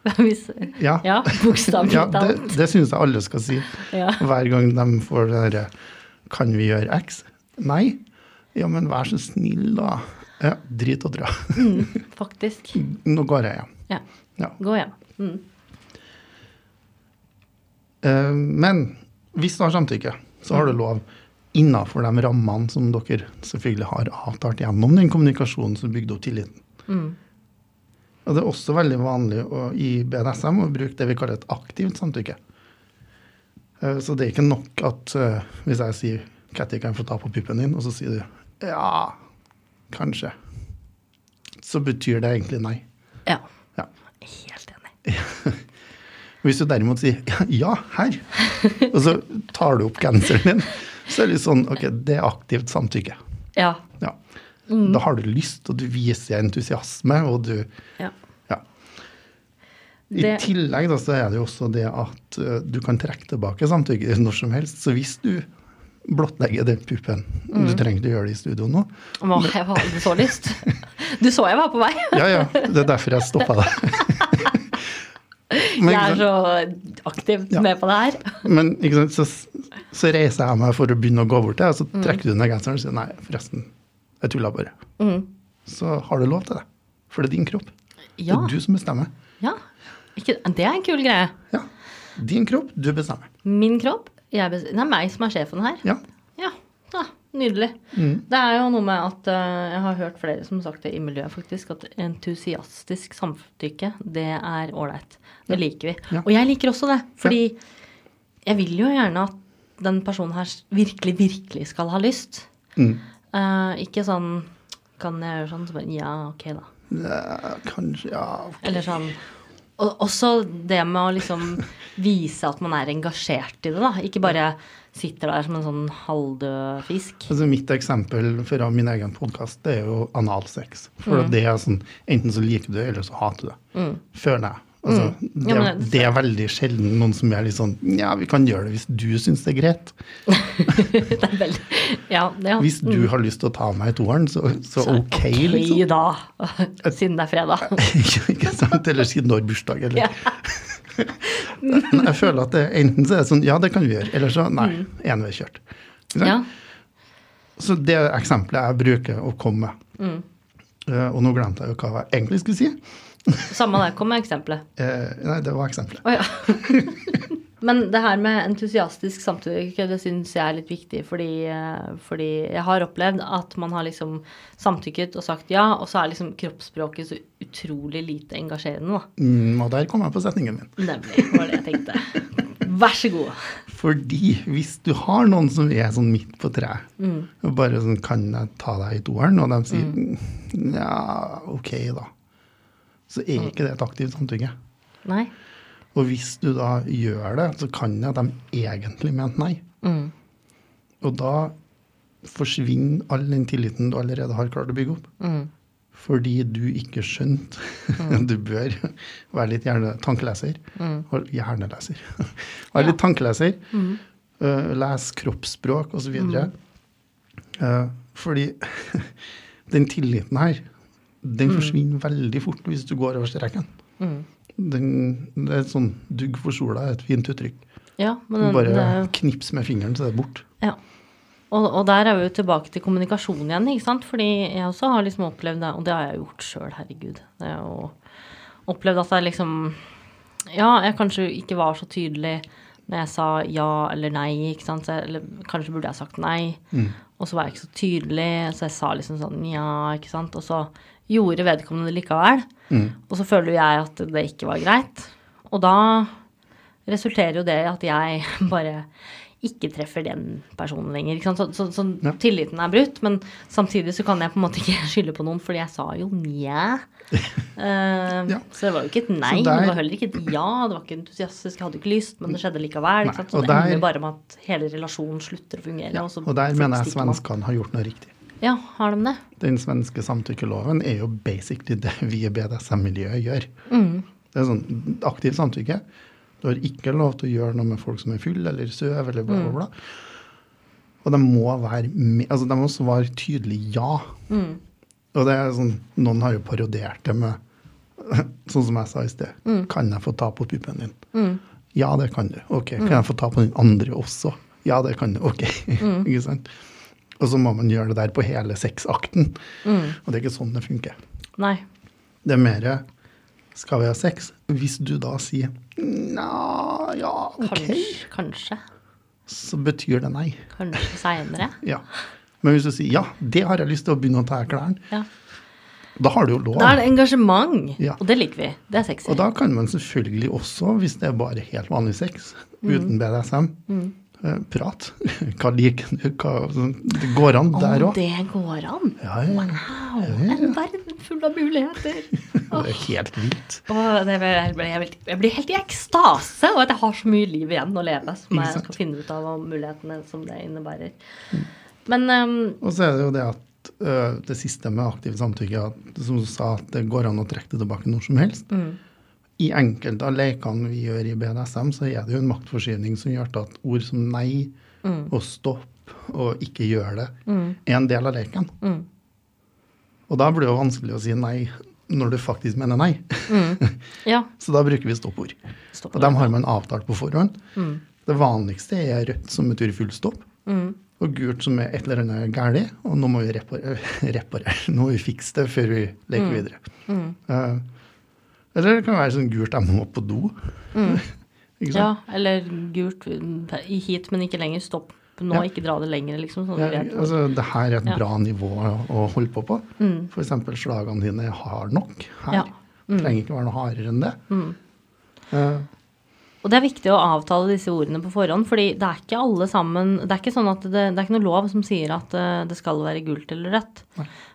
Speaker 1: Hvis,
Speaker 2: ja.
Speaker 1: ja, bokstavelig
Speaker 2: Ja, det,
Speaker 1: talt.
Speaker 2: det syns jeg alle skal si.
Speaker 1: Ja.
Speaker 2: Hver gang de får det derre Kan vi gjøre X? Nei. Ja, men vær så snill, da. Ja, drit og dra.
Speaker 1: Faktisk.
Speaker 2: Nå går jeg hjem.
Speaker 1: Ja.
Speaker 2: Ja.
Speaker 1: Gå hjem. Mm.
Speaker 2: Eh, Men hvis du har samtykke, så har du lov innafor de rammene som dere selvfølgelig har avtalt gjennom den kommunikasjonen som bygde opp tilliten.
Speaker 1: Mm.
Speaker 2: Og det er også veldig vanlig å, i BDSM å bruke det vi kaller et aktivt samtykke. Eh, Så det er ikke nok at eh, hvis jeg sier 'Katty, kan jeg få ta på puppen din?' og så sier du 'ja, kanskje', så betyr det egentlig nei.
Speaker 1: Ja.
Speaker 2: Ja.
Speaker 1: Helt enig.
Speaker 2: Hvis du derimot sier 'ja, her', og så tar du opp genseren din, så er det litt sånn OK, det er aktivt samtykke.
Speaker 1: Ja.
Speaker 2: Ja. Da har du lyst, og du viser entusiasme, og du
Speaker 1: ja.
Speaker 2: Ja. I
Speaker 1: Det-
Speaker 2: tillegg da, så er det jo også det at uh, du kan trekke tilbake samtykke når som helst. Så hvis du blottlegger den puppen
Speaker 1: Mm.
Speaker 2: Du trenger ikke å gjøre det i studio nå.
Speaker 1: Å, jeg hadde så lyst. Du så jeg var på vei.
Speaker 2: Ja, ja. Det er derfor jeg stoppa deg. Men,
Speaker 1: Jeg er så aktivt
Speaker 2: Ja.
Speaker 1: med på det her.
Speaker 2: Men? Så, så reiser jeg meg for å begynne å gå bort til deg, og så
Speaker 1: Mm.
Speaker 2: trekker du ned genseren og sier nei, forresten, jeg tulla bare.
Speaker 1: Mm.
Speaker 2: Så har du lov til det. For det er din kropp. Det er du som bestemmer.
Speaker 1: ja. Ikke, det er en kul greie.
Speaker 2: Ja. Din kropp, du bestemmer.
Speaker 1: Min kropp. Jeg bes- det er meg som er sjefen her.
Speaker 2: Ja.
Speaker 1: Ja, ja nydelig.
Speaker 2: Mm.
Speaker 1: Det er jo noe med at uh, jeg har hørt flere som har sagt det i miljøet, faktisk, at entusiastisk samtykke, det er ålreit. Det liker vi.
Speaker 2: Ja.
Speaker 1: Og jeg liker også det, fordi jeg vil jo gjerne at den personen her virkelig, virkelig skal ha lyst.
Speaker 2: Mm.
Speaker 1: Uh, ikke sånn Kan jeg gjøre sånn? Så bare, ja, ok, da.
Speaker 2: Ja, kanskje, ja. ok.
Speaker 1: Eller sånn og også det med å liksom vise at man er engasjert i det, da. Ikke bare sitter der som en sånn halvdød fisk.
Speaker 2: Altså Mitt eksempel fra min egen podkast det er jo analsex. For det er sånn, Enten så liker du det, eller så hater du det. Føler jeg. Altså, det,
Speaker 1: Mm. Ja, det-
Speaker 2: det er veldig sjelden noen som er litt sånn Ja, vi kan gjøre det hvis du syns det er greit.
Speaker 1: det er veldig Ja, ja.
Speaker 2: Hvis du har lyst til å ta meg i toeren, så, så,
Speaker 1: Så
Speaker 2: ok, liksom.
Speaker 1: da. Siden det er fredag.
Speaker 2: ikke sant? Eller siden du har bursdag, eller jeg føler at det, enten så er det sånn Ja, det kan vi gjøre. Eller så nei. Enveiskjørt. Ikke sant?
Speaker 1: Ja.
Speaker 2: Så det er eksempelet jeg bruker å komme med.
Speaker 1: Mm.
Speaker 2: Uh, og nå glemte jeg jo hva jeg egentlig skulle si.
Speaker 1: Samme der, kom med eksempelet.
Speaker 2: Eh, nei, det var eksempelet.
Speaker 1: Oh, ja. Men det her med entusiastisk samtykke, det syns jeg er litt viktig, fordi, eh, fordi jeg har opplevd at man har liksom samtykket og sagt ja, og så er liksom kroppsspråket så utrolig lite engasjerende, da.
Speaker 2: Mm, og der kom jeg på setningen min.
Speaker 1: Nemlig, var det jeg tenkte. Vær så god.
Speaker 2: Fordi hvis du har noen som er sånn midt på treet,
Speaker 1: Mm.
Speaker 2: og bare sånn Kan jeg ta deg i toeren? Og de sier "Mm, ja, ok, da. Så er
Speaker 1: Mm.
Speaker 2: ikke det et aktivt samtykke.
Speaker 1: Nei.
Speaker 2: Og hvis du da gjør det, så kan det at de egentlig mente nei.
Speaker 1: Mm.
Speaker 2: Og da forsvinner all den tilliten du allerede har klart å bygge opp.
Speaker 1: Mm.
Speaker 2: Fordi du ikke skjønte. Du bør være litt hjerne, tankeleser.
Speaker 1: Mm.
Speaker 2: Og hjerneleser. Være litt tankeleser. Uh, les kroppsspråk osv. Uh, fordi den tilliten her, den forsvinner veldig fort hvis du går over streken.
Speaker 1: Mm.
Speaker 2: Den, det er et sånn dugg for sola er et fint uttrykk.
Speaker 1: Ja, men
Speaker 2: Bare
Speaker 1: det
Speaker 2: knips med fingeren, så det er borte. bort.
Speaker 1: Ja. Og, og der er vi jo tilbake til kommunikasjon igjen, ikke sant. Fordi jeg også har liksom opplevd det, og det har jeg gjort sjøl, herregud. Det er jo opplevd at jeg liksom Ja, jeg kanskje ikke var så tydelig når jeg sa ja eller nei, ikke sant. Så jeg, eller kanskje burde jeg sagt nei. Og så var jeg ikke så tydelig, så jeg sa liksom sånn ja, ikke sant. Og så gjorde vedkommende det likevel. Og så føler jo jeg at det ikke var greit. Og da resulterer jo det i at jeg bare ikke treffer den personen lenger. Så, så, så
Speaker 2: Ja.
Speaker 1: tilliten er brutt, men samtidig så kan jeg på en måte ikke skylde på noen, fordi jeg sa jo nja. Uh,
Speaker 2: Ja.
Speaker 1: Så det var jo ikke et nei,
Speaker 2: der-
Speaker 1: det var heller ikke et ja. Det var ikke entusiastisk, jeg hadde ikke lyst, men det skjedde likevel.
Speaker 2: Nei?
Speaker 1: Så det
Speaker 2: der-
Speaker 1: ender bare med at hele relasjonen slutter å fungere.
Speaker 2: Ja,
Speaker 1: og, så
Speaker 2: og der mener jeg svenskene har gjort noe riktig.
Speaker 1: Ja, har de det?
Speaker 2: Den svenske samtykkeloven er jo basically det vi i BDSM-miljøet gjør.
Speaker 1: Mm.
Speaker 2: Det er sånn aktivt samtykke. Du har ikke lov til å gjøre noe med folk som er full eller søv eller bla, bla,
Speaker 1: Mm.
Speaker 2: bla. Og de må være med, altså de må svare tydelig ja.
Speaker 1: Mm.
Speaker 2: Og det er sånn, noen har jo parodiert det med Sånn som jeg sa i sted. Kan jeg få ta på puppen din? Ja, det kan du. Ok. Kan jeg få ta på den andre også? Ja, det kan du. Ok. ikke sant? Og så må man gjøre det der på hele sexakten. Og det er ikke sånn det funker.
Speaker 1: Nei.
Speaker 2: Det er mer Skal vi ha sex? Hvis du da sier Nja, ja, ok,
Speaker 1: Kanskje. Kanskje,
Speaker 2: så betyr det nei.
Speaker 1: kanskje seinere.
Speaker 2: Ja. Men hvis du sier ja, det har jeg lyst til å begynne å ta av klærne,
Speaker 1: Ja.
Speaker 2: da har du jo lov.
Speaker 1: Da er det engasjement,
Speaker 2: Ja.
Speaker 1: og det liker vi. Det er sexy.
Speaker 2: Og da kan man selvfølgelig også, hvis det er bare helt vanlig sex, uten BDSM, eh, prat. Hva liker du? Sånn, det går an der òg.
Speaker 1: det går an!
Speaker 2: Ja, ja.
Speaker 1: Wow, en verden full av muligheter.
Speaker 2: Det er helt vilt.
Speaker 1: Det jeg, blir, jeg, blir helt i ekstase over at jeg har så mye liv igjen å leve som jeg skal finne ut av og mulighetene som det innebærer. Men um,
Speaker 2: Og så er det jo det at uh, det siste med aktivt samtykke, som du sa, at det går an å trekke det tilbake når som helst. I enkelte av lekene vi gjør i BDSM, så er det jo en maktforskyvning som gjør at ord som nei og stopp og ikke gjør det, er en del av leken. Og da blir det jo vanskelig å si nei når du faktisk mener nei.
Speaker 1: ja.
Speaker 2: så da bruker vi stoppord.
Speaker 1: Stopp.
Speaker 2: Og dem har man avtalt på forhånd. Det vanligste er rødt, som betyr full stopp. Og gult, som er et eller annet galt. Og nå må vi reparere, reparere. Nå må vi fikse det før vi leker videre. Eh, eller det kan være sånn gult, jeg må på do. Sant?
Speaker 1: ja, eller gult hit, men ikke lenger. Stopp nå,
Speaker 2: Ja.
Speaker 1: ikke dra det lenger, liksom. Sånn
Speaker 2: Ja, altså, det her er et
Speaker 1: Ja. Mm.
Speaker 2: bra nivå å, å holde på på. For eksempel slagene dine er hard nok her.
Speaker 1: Ja. Mm.
Speaker 2: Trenger ikke være noe hardere enn det. Eh,
Speaker 1: Og det er viktig å avtale disse ordene på forhånd, fordi det er ikke alle sammen Det er ikke sånn at det, det er ikke noe lov som sier at eh, det skal være gult eller rødt.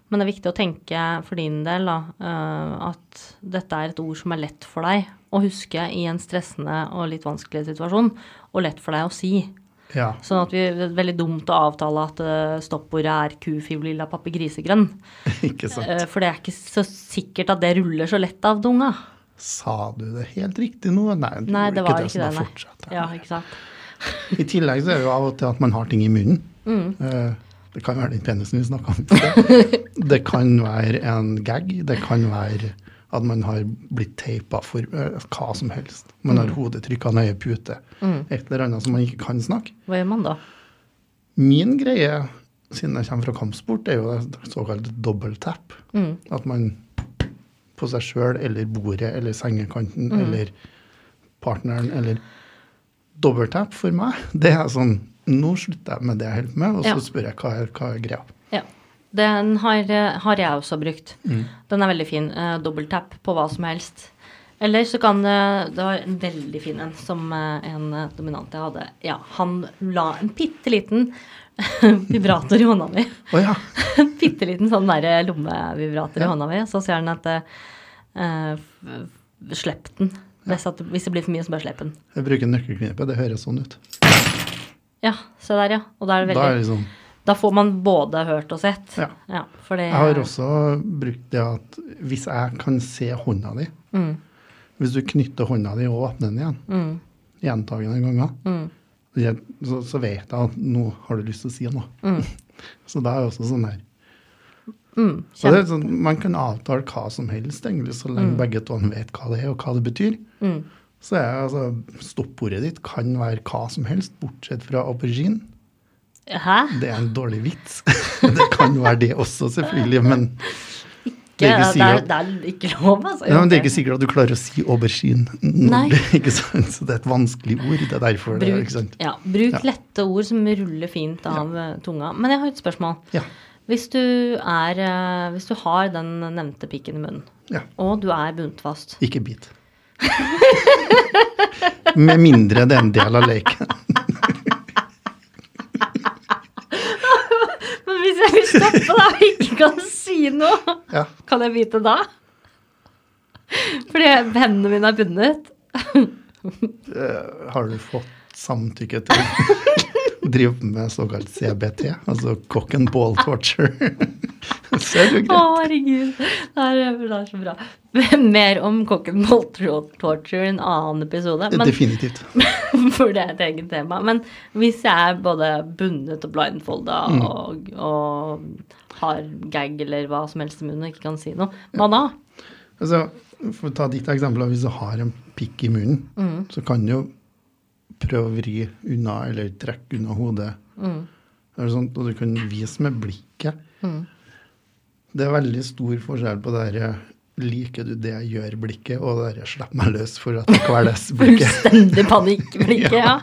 Speaker 1: Men det er viktig å tenke for din del da, eh, at dette er et ord som er lett for deg å huske i en stressende og litt vanskelig situasjon, og lett for deg å si.
Speaker 2: ja.
Speaker 1: Sånn at vi, det er veldig dumt å avtale at eh, stoppordet er kufib lilla pappe grisegrønn.
Speaker 2: Ikke sant.
Speaker 1: Eh, For det er ikke så sikkert at det ruller så lett av dunga.
Speaker 2: Sa du det helt riktig nå? Nei, du
Speaker 1: Nei, det var ikke
Speaker 2: det.
Speaker 1: det, nei.
Speaker 2: har fortsatt.
Speaker 1: Ja, ikke sant.
Speaker 2: I tillegg så er det jo av og til at man har ting i munnen.
Speaker 1: Mm.
Speaker 2: Eh, Det kan være den penisen vi snakka om. Det. kan være en gag. Det kan være at man har blitt teipa for eh, hva som helst. Man
Speaker 1: Mm.
Speaker 2: har hodet trykka ned i pute. Et eller annet som man ikke kan snakke.
Speaker 1: Hva gjør man da?
Speaker 2: Min greie, siden jeg kommer fra kampsport, er jo det såkalte dobbelttap.
Speaker 1: Mm.
Speaker 2: At man på seg sjøl eller bordet eller sengekanten
Speaker 1: Mm.
Speaker 2: eller partneren eller Dobbelttap for meg, det er sånn Nå slutter jeg med det jeg holder på med, og så
Speaker 1: Ja.
Speaker 2: spør jeg hva er, hva er greia.
Speaker 1: Ja. Den har, eh, har jeg også brukt.
Speaker 2: Mm.
Speaker 1: Den er veldig fin. Uh, Dobbelttap på hva som helst. Eller så kan det Det var en veldig fin en som eh, en eh, dominant jeg hadde. Ja, han la en bitte liten vibrator i hånda mi.
Speaker 2: Oh, ja.
Speaker 1: En bitte liten sånn derre lommevibrator i hånda mi. Så sier han at uh, Slipp den. Hvis, at, hvis det blir for mye, så bare slipp den.
Speaker 2: Jeg bruker nøkkelknipe. det høres sånn ut.
Speaker 1: Ja, se der, ja. Og da er det
Speaker 2: Da er liksom
Speaker 1: Da får man både hørt og sett.
Speaker 2: Ja.
Speaker 1: for det
Speaker 2: Jeg har også brukt det at hvis jeg kan se hånda di
Speaker 1: Mm.
Speaker 2: Hvis du knytter hånda di og åpner den igjen
Speaker 1: Mm.
Speaker 2: gjentagende ganger,
Speaker 1: Mm.
Speaker 2: så, så vet jeg at nå har du lyst til å si noe.
Speaker 1: Mm.
Speaker 2: Så da er det også sånn her.
Speaker 1: Mm,
Speaker 2: Så det sånn, man kan avtale hva som helst, egentlig, så lenge
Speaker 1: Mm.
Speaker 2: begge to vet hva det er, og hva det betyr.
Speaker 1: Mm.
Speaker 2: Så er altså, stoppordet ditt kan være hva som helst, bortsett fra aubergine.
Speaker 1: Hæ?
Speaker 2: Det er en dårlig vits. det kan være det også, selvfølgelig, men det er ikke
Speaker 1: det, er,
Speaker 2: sikkert
Speaker 1: det er ikke lov, altså.
Speaker 2: Ja, men det er ikke sikkert at du klarer å si aubergine. det- Ikke sant? Så det er et vanskelig ord. Det er derfor det er,
Speaker 1: Bruk,
Speaker 2: ikke sant?
Speaker 1: ja, bruk
Speaker 2: Ja.
Speaker 1: lette ord som ruller fint av ja. tunga. Men jeg har et spørsmål.
Speaker 2: Ja.
Speaker 1: Hvis du, er, eh, hvis du har den nevnte pikken i munnen,
Speaker 2: ja.
Speaker 1: og du er bundet fast
Speaker 2: Ikke bit. Med mindre det er en del av leken.
Speaker 1: Men hvis jeg vil stoppe deg og ikke kan si noe,
Speaker 2: Ja.
Speaker 1: kan jeg bite da? Fordi hendene mine er bundet.
Speaker 2: Eh, har du fått samtykke til å drive med såkalt CBT, altså cock and ball torture? Så er det jo
Speaker 1: Å,
Speaker 2: greit.
Speaker 1: herregud. Det er, det er så bra. Mer om cock and ball torture i en annen episode. Men,
Speaker 2: Definitivt.
Speaker 1: for det er et eget tema. Men hvis jeg er både bundet og blindfolda
Speaker 2: Mm.
Speaker 1: og, og har gag eller hva som helst i munnen og ikke kan si noe. Hva da?
Speaker 2: Altså, for å ta ditt eksempel, hvis du har en pikk i munnen,
Speaker 1: Mm.
Speaker 2: så kan du jo prøve å vri unna eller trekke unna hodet.
Speaker 1: Mm.
Speaker 2: Eller sånt, og du kan vise med blikket. Det er veldig stor forskjell på det her. liker du det jeg gjør-blikket og det der slipp meg løs for at det kveles-blikket.
Speaker 1: Fullstendig panikkblikket, ja.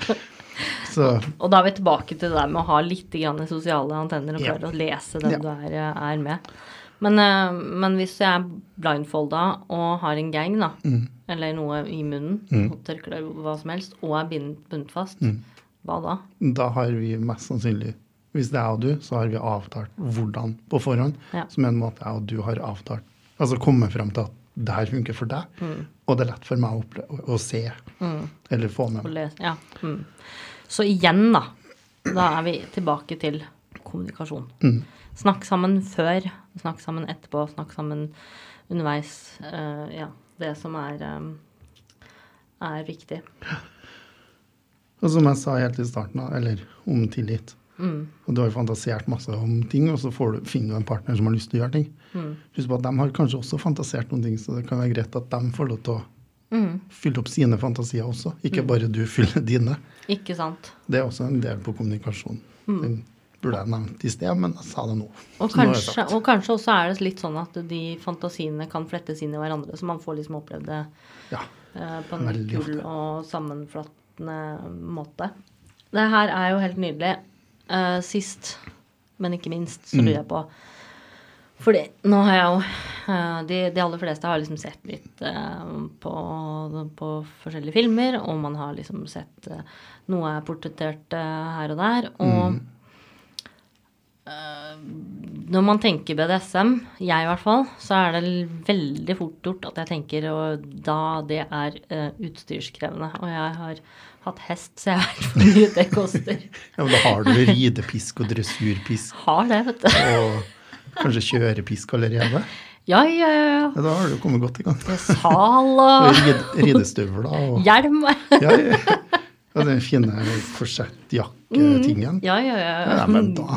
Speaker 2: Så
Speaker 1: Og da er vi tilbake til det der med å ha litt grann sosiale antenner og
Speaker 2: Ja.
Speaker 1: klare å lese den
Speaker 2: Ja.
Speaker 1: du er, er med. Men, eh, men hvis jeg er blindfolda og har en gang, da,
Speaker 2: Mm.
Speaker 1: eller noe i munnen, og tørkle hva som helst, og er bundet fast,
Speaker 2: Mm.
Speaker 1: hva da?
Speaker 2: da har vi mest sannsynlig Hvis det er jeg og du, så har vi avtalt hvordan på forhånd.
Speaker 1: Ja.
Speaker 2: Som en måte jeg og du har avtalt. Altså komme frem til at det her funker for deg,
Speaker 1: Mm.
Speaker 2: og det er lett for meg å, opple å, se eller få med meg.
Speaker 1: Ja. Mm. Så igjen, da. Da er vi tilbake til kommunikasjon.
Speaker 2: Mm.
Speaker 1: Snakk sammen før, snakk sammen etterpå, snakk sammen underveis. Uh, ja. Det som er, um, er viktig.
Speaker 2: Og som jeg sa helt i starten, eller om tillit.
Speaker 1: Mm.
Speaker 2: Og du har fantasert masse om ting, og så får du, finner du en partner som har lyst til å gjøre ting.
Speaker 1: Mm.
Speaker 2: Husk på at de har kanskje også fantasert noen ting, så det kan være greit at de får lov til å
Speaker 1: Mm.
Speaker 2: fylle opp sine fantasier også, ikke bare du fyller dine.
Speaker 1: Ikke sant.
Speaker 2: Det er også en del på kommunikasjon.
Speaker 1: Mm.
Speaker 2: Burde jeg nevnt i sted, men jeg sa det nå.
Speaker 1: Og kanskje, og kanskje også er det litt sånn at de fantasiene kan flettes inn i hverandre, så man får liksom opplevd det
Speaker 2: Ja.
Speaker 1: eh, på en kul og sammenflattende måte. Det her er jo helt nydelig. Uh, sist, men ikke minst, så
Speaker 2: Mm.
Speaker 1: lurer jeg på Fordi nå har jeg jo eh, de, de aller fleste har liksom sett litt på, på forskjellige filmer, og man har liksom sett Noe er portrettert her og der. Og
Speaker 2: Mm.
Speaker 1: Eh, når man tenker BDSM, jeg i hvert fall, så er det veldig fort gjort at jeg tenker og da det er uh, utstyrskrevende. Og jeg har hatt hest, så jeg vet hvor mye det koster.
Speaker 2: Ja, men da har du ridepisk og dressurpisk
Speaker 1: Har det, vet du.
Speaker 2: og kanskje kjørepisk allerede.
Speaker 1: Ja, ja, ja.
Speaker 2: Ja, da har du kommet godt i gang.
Speaker 1: Sal
Speaker 2: Og
Speaker 1: og
Speaker 2: rid, ridestøvler og
Speaker 1: hjelm.
Speaker 2: ja, ja. Og den fine korsettjakketingen.
Speaker 1: Ja, ja, ja.
Speaker 2: Ja, men da,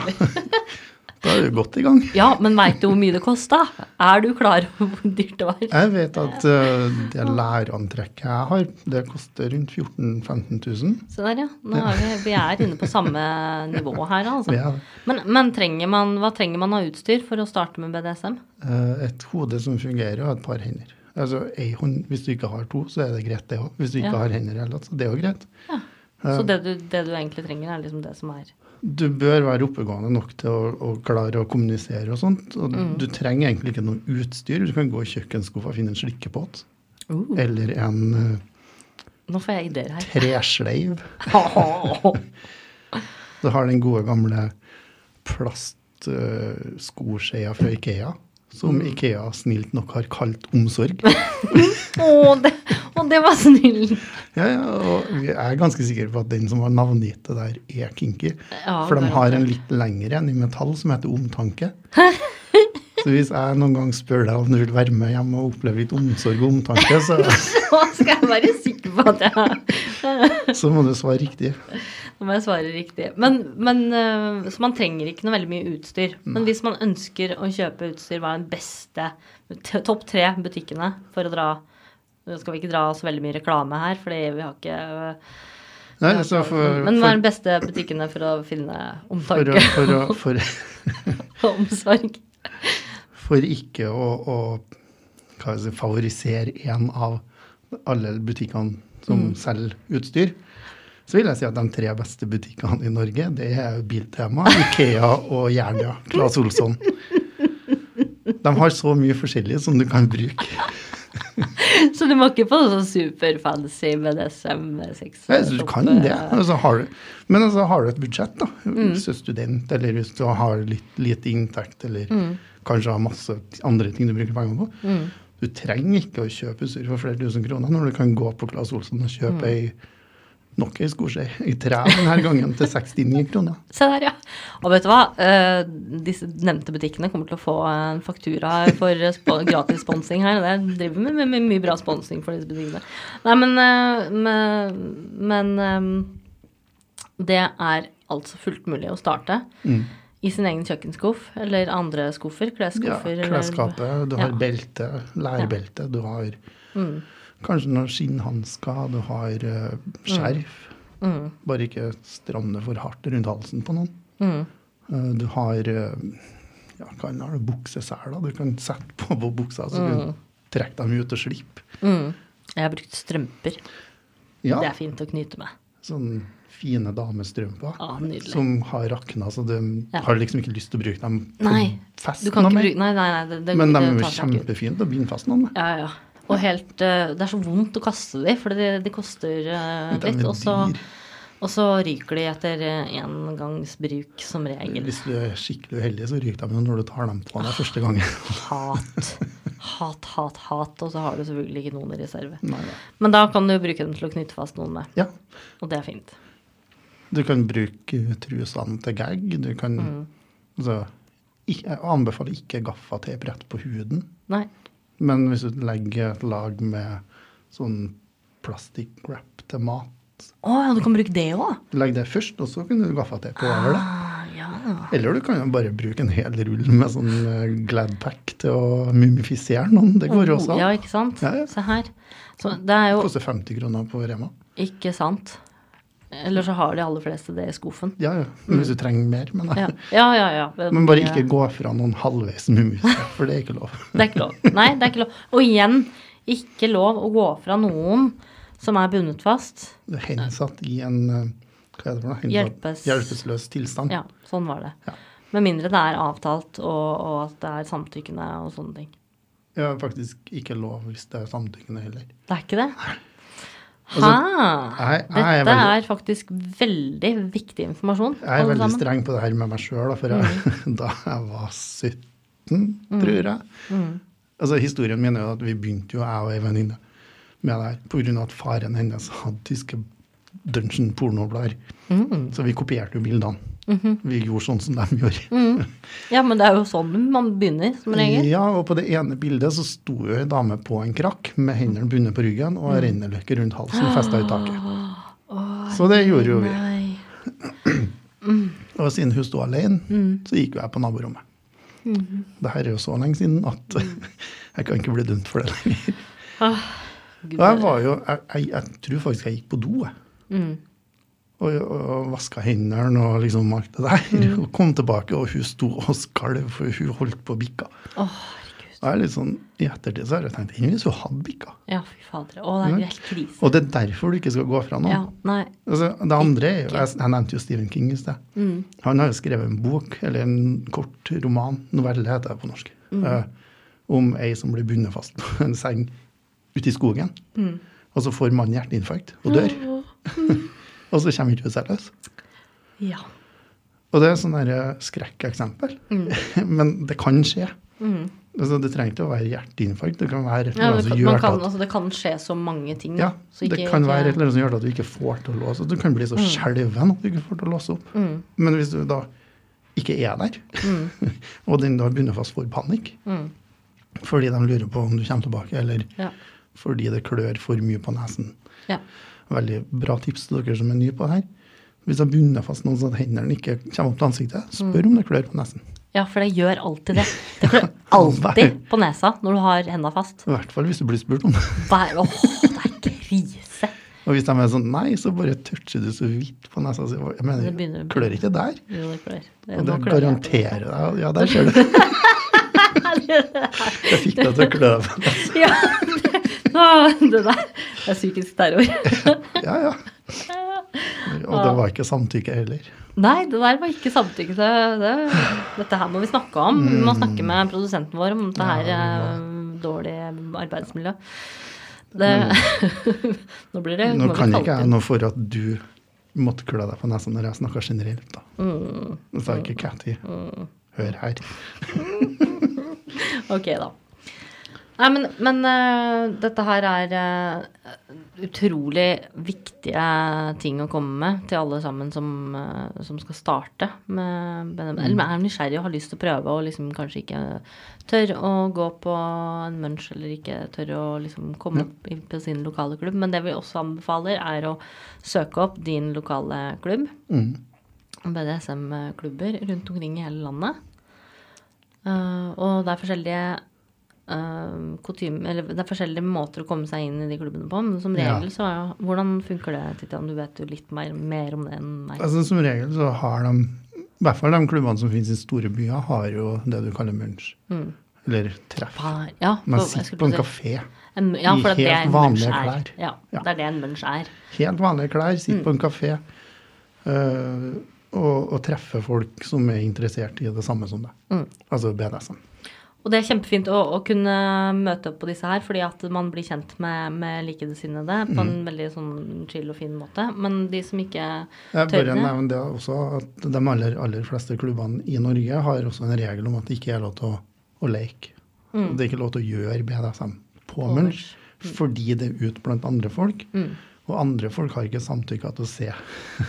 Speaker 2: da er du godt i gang.
Speaker 1: Ja, men veit du hvor mye det kosta? Er du klar over hvor dyrt det var?
Speaker 2: Jeg vet at uh, det lærantrekket jeg har, det koster rundt 14 000-15 000.
Speaker 1: Se der, ja. Vi, vi er inne på samme nivå her, altså.
Speaker 2: Ja.
Speaker 1: Men, men trenger man, hva trenger man av utstyr for å starte med BDSM?
Speaker 2: Eh, Et hode som fungerer, og et par hender. Altså, ei hånd, Hvis du ikke har to, så er det greit, det òg. Hvis du ikke
Speaker 1: Ja.
Speaker 2: har hender heller, så det er jo greit.
Speaker 1: Så det du, det du egentlig trenger, er liksom det som er
Speaker 2: Du bør være oppegående nok til å, å klare å kommunisere og sånt. Og
Speaker 1: Mm.
Speaker 2: du trenger egentlig ikke noe utstyr. Du kan gå i kjøkkenskuffa og finne en slikkepott.
Speaker 1: Uh,
Speaker 2: Eller en uh,
Speaker 1: Nå får jeg ideer her.
Speaker 2: tresleiv. Du har den gode, gamle plastskoskeia fra Ikea. Som Ikea snilt nok har kalt omsorg.
Speaker 1: oh, det, og det var snill!
Speaker 2: Ja, ja, og jeg er ganske sikker på at den som har navngitt det der, er kinky.
Speaker 1: Ja,
Speaker 2: For de har en litt lengre enn i metall som heter omtanke. Så hvis jeg noen gang spør deg om du vil være med hjem og oppleve litt omsorg og omtanke, så,
Speaker 1: Så skal jeg være sikker på at jeg
Speaker 2: så må du svare riktig.
Speaker 1: Nå må jeg svare riktig. Men, men, øh, så man trenger ikke noe veldig mye utstyr. Men hvis man ønsker å kjøpe utstyr, hva er den beste topp tre butikkene for å dra Nå skal vi ikke dra så veldig mye reklame her, fordi vi har ikke
Speaker 2: Nei, altså for,
Speaker 1: Men hva er den beste butikkene for å finne
Speaker 2: for,
Speaker 1: omtanke
Speaker 2: for, å, for,
Speaker 1: og omsorg?
Speaker 2: For ikke å, å si, favorisere en av alle butikkene som selger utstyr, så vil jeg si at de tre beste butikkene i Norge, det er Biltema, Ikea og Jernia. Claes Olsson. De har så mye forskjellig som du kan bruke.
Speaker 1: Så du må ikke få noe sånn superfancy BDSM-sex?
Speaker 2: Ja, du kan det. Altså, har du, men altså, har du et budsjett, da, hvis du er student, eller hvis du har litt lite inntekt, eller kanskje har masse andre ting du bruker pengene på, du trenger ikke å kjøpe utstyr for flere tusen kroner når du kan gå på Claes Olsson og kjøpe ei nok ei skoskje i tre denne gangen til 69 kroner.
Speaker 1: Se der, ja. Og vet du hva? Eh, disse nevnte butikkene kommer til å få en faktura for gratis sponsing her. Det driver med, med, med mye bra sponsing for disse butikkene. Nei, men, eh, men, eh, det er altså fullt mulig å starte. I sin egen kjøkkenskuff eller andre skuffer? Klesskuffer? Ja,
Speaker 2: klesskapet, du har
Speaker 1: Ja.
Speaker 2: belte, lærbelte, du har
Speaker 1: Mm.
Speaker 2: kanskje noen skinnhansker, du har eh, skjerf.
Speaker 1: Mm.
Speaker 2: Bare ikke stramme for hardt rundt halsen på noen.
Speaker 1: Mm.
Speaker 2: Eh, Du har eh, ja, hva er det, bukseseler du kan sette på på buksa, så du kan trekke dem ut og slippe.
Speaker 1: Mm. Jeg har brukt strømper.
Speaker 2: Ja,
Speaker 1: Det er fint å knyte med.
Speaker 2: Sånn fine damestrømper
Speaker 1: Ah,
Speaker 2: som har rakna, så du
Speaker 1: Ja.
Speaker 2: har liksom ikke lyst til å bruke dem på
Speaker 1: Nei,
Speaker 2: fest
Speaker 1: Du kan ikke bruke Nei, nei, nei. Det, det,
Speaker 2: Men de er jo kjempefine til med.
Speaker 1: Ja, ja. Og helt eh, Det er så vondt å kaste dem, for de, de koster eh, litt. Og så, og så ryker de etter eh, engangsbruk, som regel.
Speaker 2: Hvis du er skikkelig uheldig, så ryker de når du tar dem på deg første gangen.
Speaker 1: Hat. Hat, hat, hat. Og så har du selvfølgelig ikke noen i reserve.
Speaker 2: Nei, nei.
Speaker 1: Men da kan du bruke dem til å knytte fast noen med.
Speaker 2: Ja,
Speaker 1: Og det er fint.
Speaker 2: du kan bruke trusene til gag. Du kan
Speaker 1: Mm.
Speaker 2: altså, Jeg anbefaler ikke gaffateip på huden.
Speaker 1: Nei.
Speaker 2: Men hvis du legger et lag med sånn plastikkwrap til mat
Speaker 1: Å ja, du kan bruke det òg?
Speaker 2: Legg det først, og så kan du gaffateip over det.
Speaker 1: Ah.
Speaker 2: Eller du kan jo bare bruke en hel rull med sånn eh, Gladpack til å mumifisere noen. Det går også
Speaker 1: Ja, ikke sant?
Speaker 2: Ja, ja.
Speaker 1: Se her. Så det er jo
Speaker 2: koster 50 kroner på Rema.
Speaker 1: ikke sant. Eller så har de aller fleste det i skuffen.
Speaker 2: Ja, ja. Hvis du trenger mer. Men,
Speaker 1: Ja, ja, ja. ja.
Speaker 2: men bare ikke gå fra noen halvveis mumifisere, for det er ikke lov.
Speaker 1: Det er ikke lov. Nei, det er ikke lov. Og igjen, ikke lov å gå fra noen som er bundet fast.
Speaker 2: Det hensatt i en eh, hva heter det for noe?
Speaker 1: Hjelpes-
Speaker 2: hjelpeløs tilstand.
Speaker 1: Ja, sånn var det.
Speaker 2: Ja.
Speaker 1: Med mindre det er avtalt, og, og at det er samtykkende og sånne ting.
Speaker 2: Ja, faktisk ikke lov hvis det er samtykkende heller.
Speaker 1: Det er ikke det?
Speaker 2: Altså,
Speaker 1: Hæ?
Speaker 2: jeg- jeg er
Speaker 1: Dette er faktisk veldig viktig informasjon.
Speaker 2: Jeg er veldig
Speaker 1: sammen.
Speaker 2: streng på det her med meg sjøl, for jeg,
Speaker 1: Mm.
Speaker 2: da jeg var 17, tror jeg Altså, Historien min er jo at vi begynte jo, jeg og ei venninne, med det her pga. at faren hennes hadde tyske dungeon pornoblader.
Speaker 1: Mm.
Speaker 2: Så vi kopierte jo bildene.
Speaker 1: Mhm.
Speaker 2: Vi gjorde sånn som de gjorde.
Speaker 1: Ja, men det er jo sånn man begynner, som regel.
Speaker 2: Ja, og på det ene bildet så sto jo ei dame på en krakk med hendene bundet på ryggen og
Speaker 1: Mm.
Speaker 2: renneløkke rundt halsen festa i taket. Så det gjorde jo vi.
Speaker 1: Nei.
Speaker 2: Og siden hun sto alene,
Speaker 1: Mm.
Speaker 2: så gikk jo jeg på naborommet.
Speaker 1: Mm.
Speaker 2: Det her er jo så lenge siden at jeg kan ikke bli dømt for det lenger. Og jeg var jo, jeg, jeg, jeg tror faktisk jeg gikk på do, jeg.
Speaker 1: Mm.
Speaker 2: Og, og vaska hendene og liksom alt det der.
Speaker 1: Mm.
Speaker 2: Og kom tilbake, og hun sto og skalv, for hun holdt på å bikke. Oh. Jeg er litt sånn, I ettertid så har jeg tenkt enn hvis hun hadde bikka.
Speaker 1: Ja, fy fader. Å, det er helt krise.
Speaker 2: Og det er derfor du ikke skal gå fra noen.
Speaker 1: Ja, nei.
Speaker 2: Altså, det andre er jo, jeg, jeg nevnte jo Stephen King i sted.
Speaker 1: Mm.
Speaker 2: Han har jo skrevet en bok, eller en kort roman, novelle heter det på norsk,
Speaker 1: Mm.
Speaker 2: uh, om ei som blir bundet fast på en seng ute i skogen.
Speaker 1: Mm.
Speaker 2: Og så får mannen hjerteinfarkt og dør. og så kommer ikke hun seg løs.
Speaker 1: Ja.
Speaker 2: Og det er sånn et skrekkeksempel. Mm. Men det kan skje.
Speaker 1: Mm.
Speaker 2: Altså, det trenger ikke å være hjerteinfarkt. Det kan være
Speaker 1: Ja, det, kan, kan,
Speaker 2: at
Speaker 1: altså, det kan skje så mange ting.
Speaker 2: ja.
Speaker 1: Så
Speaker 2: det kan
Speaker 1: ikke-
Speaker 2: være et eller annet som gjør at du ikke får til å låse. Du kan bli så skjelven at du ikke får til å låse opp.
Speaker 1: Mm.
Speaker 2: Men hvis du da ikke er der, og den da begynner fast for panikk,
Speaker 1: Mm.
Speaker 2: fordi de lurer på om du kommer tilbake, eller
Speaker 1: Ja.
Speaker 2: fordi det klør for mye på nesen.
Speaker 1: Ja.
Speaker 2: Veldig bra tips til dere som er nye på det her. Hvis jeg bundet fast noen sånn at hendene ikke kommer opp til ansiktet, spør om det klør på nesen.
Speaker 1: ja, for det gjør alltid det. Det klør alltid på nesa når du har hendene fast.
Speaker 2: I hvert fall hvis du blir spurt om det.
Speaker 1: Åh, det er krise.
Speaker 2: Og hvis de er sånn nei, så bare toucher du så vidt på nesa. Jeg mener,
Speaker 1: begynner-
Speaker 2: klør ikke der?
Speaker 1: Jo, det klør. Det,
Speaker 2: Og det garanterer deg Ja, der ser du. Jeg fikk deg til å klø.
Speaker 1: Ja, det, Det der det er psykisk terror.
Speaker 2: Ja, ja. Og det var ikke samtykke heller.
Speaker 1: Nei, det der var ikke samtykke Det, det. Dette her må vi snakke om. Vi må snakke med produsenten vår om dette her
Speaker 2: Ja,
Speaker 1: ja. dårlige arbeidsmiljø. Det, nå blir det
Speaker 2: Nå kan ikke jeg noe for at du måtte klø deg på nesa når jeg snakka generelt, da.
Speaker 1: Mm.
Speaker 2: Det sa ikke Catty. Hør her.
Speaker 1: Ok, da. Nei, men, men uh, dette her er uh, utrolig viktige ting å komme med til alle sammen som, uh, som skal starte med BNM. Eller er nysgjerrig og har lyst til å prøve og liksom kanskje ikke tør å gå på en munch eller ikke tør å liksom komme opp i- på sin lokale klubb. Men det vi også anbefaler, er å søke opp din lokale klubb.
Speaker 2: Mm.
Speaker 1: BDSM-klubber rundt omkring i hele landet. Og det er forskjellige eh, kutyme, eller det er forskjellige måter å komme seg inn i de klubbene på. Men som
Speaker 2: Ja.
Speaker 1: regel så er jo Hvordan funker det, Titian? Du vet jo litt mer, mer om det enn meg.
Speaker 2: Altså, som regel så har de, i hvert fall de klubbene som finnes i store byer, har jo det du kaller munch.
Speaker 1: Mm.
Speaker 2: Eller treff.
Speaker 1: Ja, for- Man
Speaker 2: sitter på en kafé.
Speaker 1: En, ja,
Speaker 2: i helt vanlige
Speaker 1: er.
Speaker 2: klær.
Speaker 1: Ja,
Speaker 2: Ja.
Speaker 1: det er det en munch er.
Speaker 2: Helt vanlige klær, sitter
Speaker 1: Mm.
Speaker 2: på en kafé Uh, og, og treffer folk som er interessert i det samme som deg.
Speaker 1: Mm.
Speaker 2: Altså BDSM.
Speaker 1: Og det er kjempefint å, å kunne møte opp på disse her, fordi at man blir kjent med, med likesinnede på en veldig sånn chill og fin måte. Men de som ikke tør
Speaker 2: Jeg
Speaker 1: det
Speaker 2: nevne det også, at de aller, aller fleste klubbene i Norge har også en regel om at det ikke er lov til å, å leke.
Speaker 1: Mm.
Speaker 2: Det er ikke lov til å gjøre BDSM på munch, mm. fordi det er ut blant andre folk.
Speaker 1: mm,
Speaker 2: Og andre folk har ikke samtykka til å se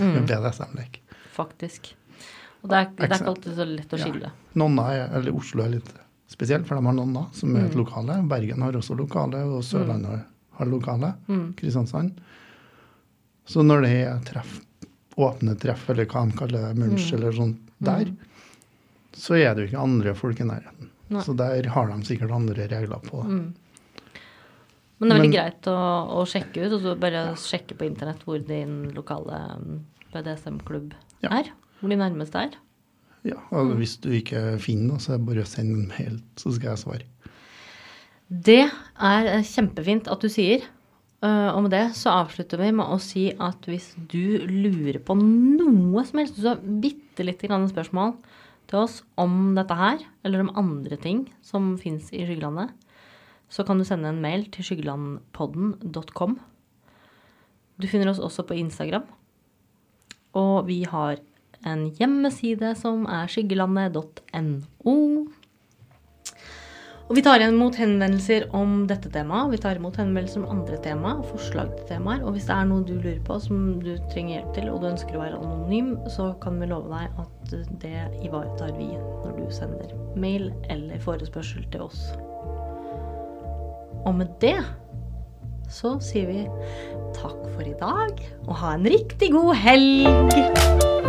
Speaker 1: Mm.
Speaker 2: BDSM-lek.
Speaker 1: Faktisk. Og det er, det er ikke alltid så lett å
Speaker 2: Ja.
Speaker 1: skille.
Speaker 2: Nonna, er, eller Oslo er litt spesielt, for de har noen da, som er et
Speaker 1: Mm.
Speaker 2: lokale. Bergen har også lokale, og Sørlandet har lokale.
Speaker 1: Mm.
Speaker 2: Kristiansand. Så når det er treff, åpne treff, eller hva de kaller munch
Speaker 1: Mm.
Speaker 2: eller sånt der, så er det jo ikke andre folk i nærheten.
Speaker 1: Nei.
Speaker 2: Så der har de sikkert andre regler på det.
Speaker 1: Mm. Men det er veldig
Speaker 2: Men-
Speaker 1: greit å, å sjekke ut, og så bare sjekke på internett hvor din lokale mm, BDSM-klubb
Speaker 2: Ja.
Speaker 1: er. Hvor de nærmeste er.
Speaker 2: Ja, og Hvis du ikke finner noe, så er det bare å sende en mail, så skal jeg svare.
Speaker 1: Det er eh, kjempefint at du sier. Eh, og med det så avslutter vi med å si at hvis du lurer på noe som helst, så bitte lite grann spørsmål til oss om dette her, eller om andre ting som fins i Skyggelandet, så kan du sende en mail til skyggelandpodden.com. Du finner oss også på Instagram. Og vi har en hjemmeside som er skyggelandet.no. Og vi tar imot henvendelser om dette temaet. Vi tar imot henvendelser om andre tema, forslag til temaer. Og hvis det er noe du lurer på som du trenger hjelp til, og du ønsker å være anonym, så kan vi love deg at det ivaretar vi når du sender mail eller forespørsel til oss. Og med det så sier vi takk for i dag, og ha en riktig god helg!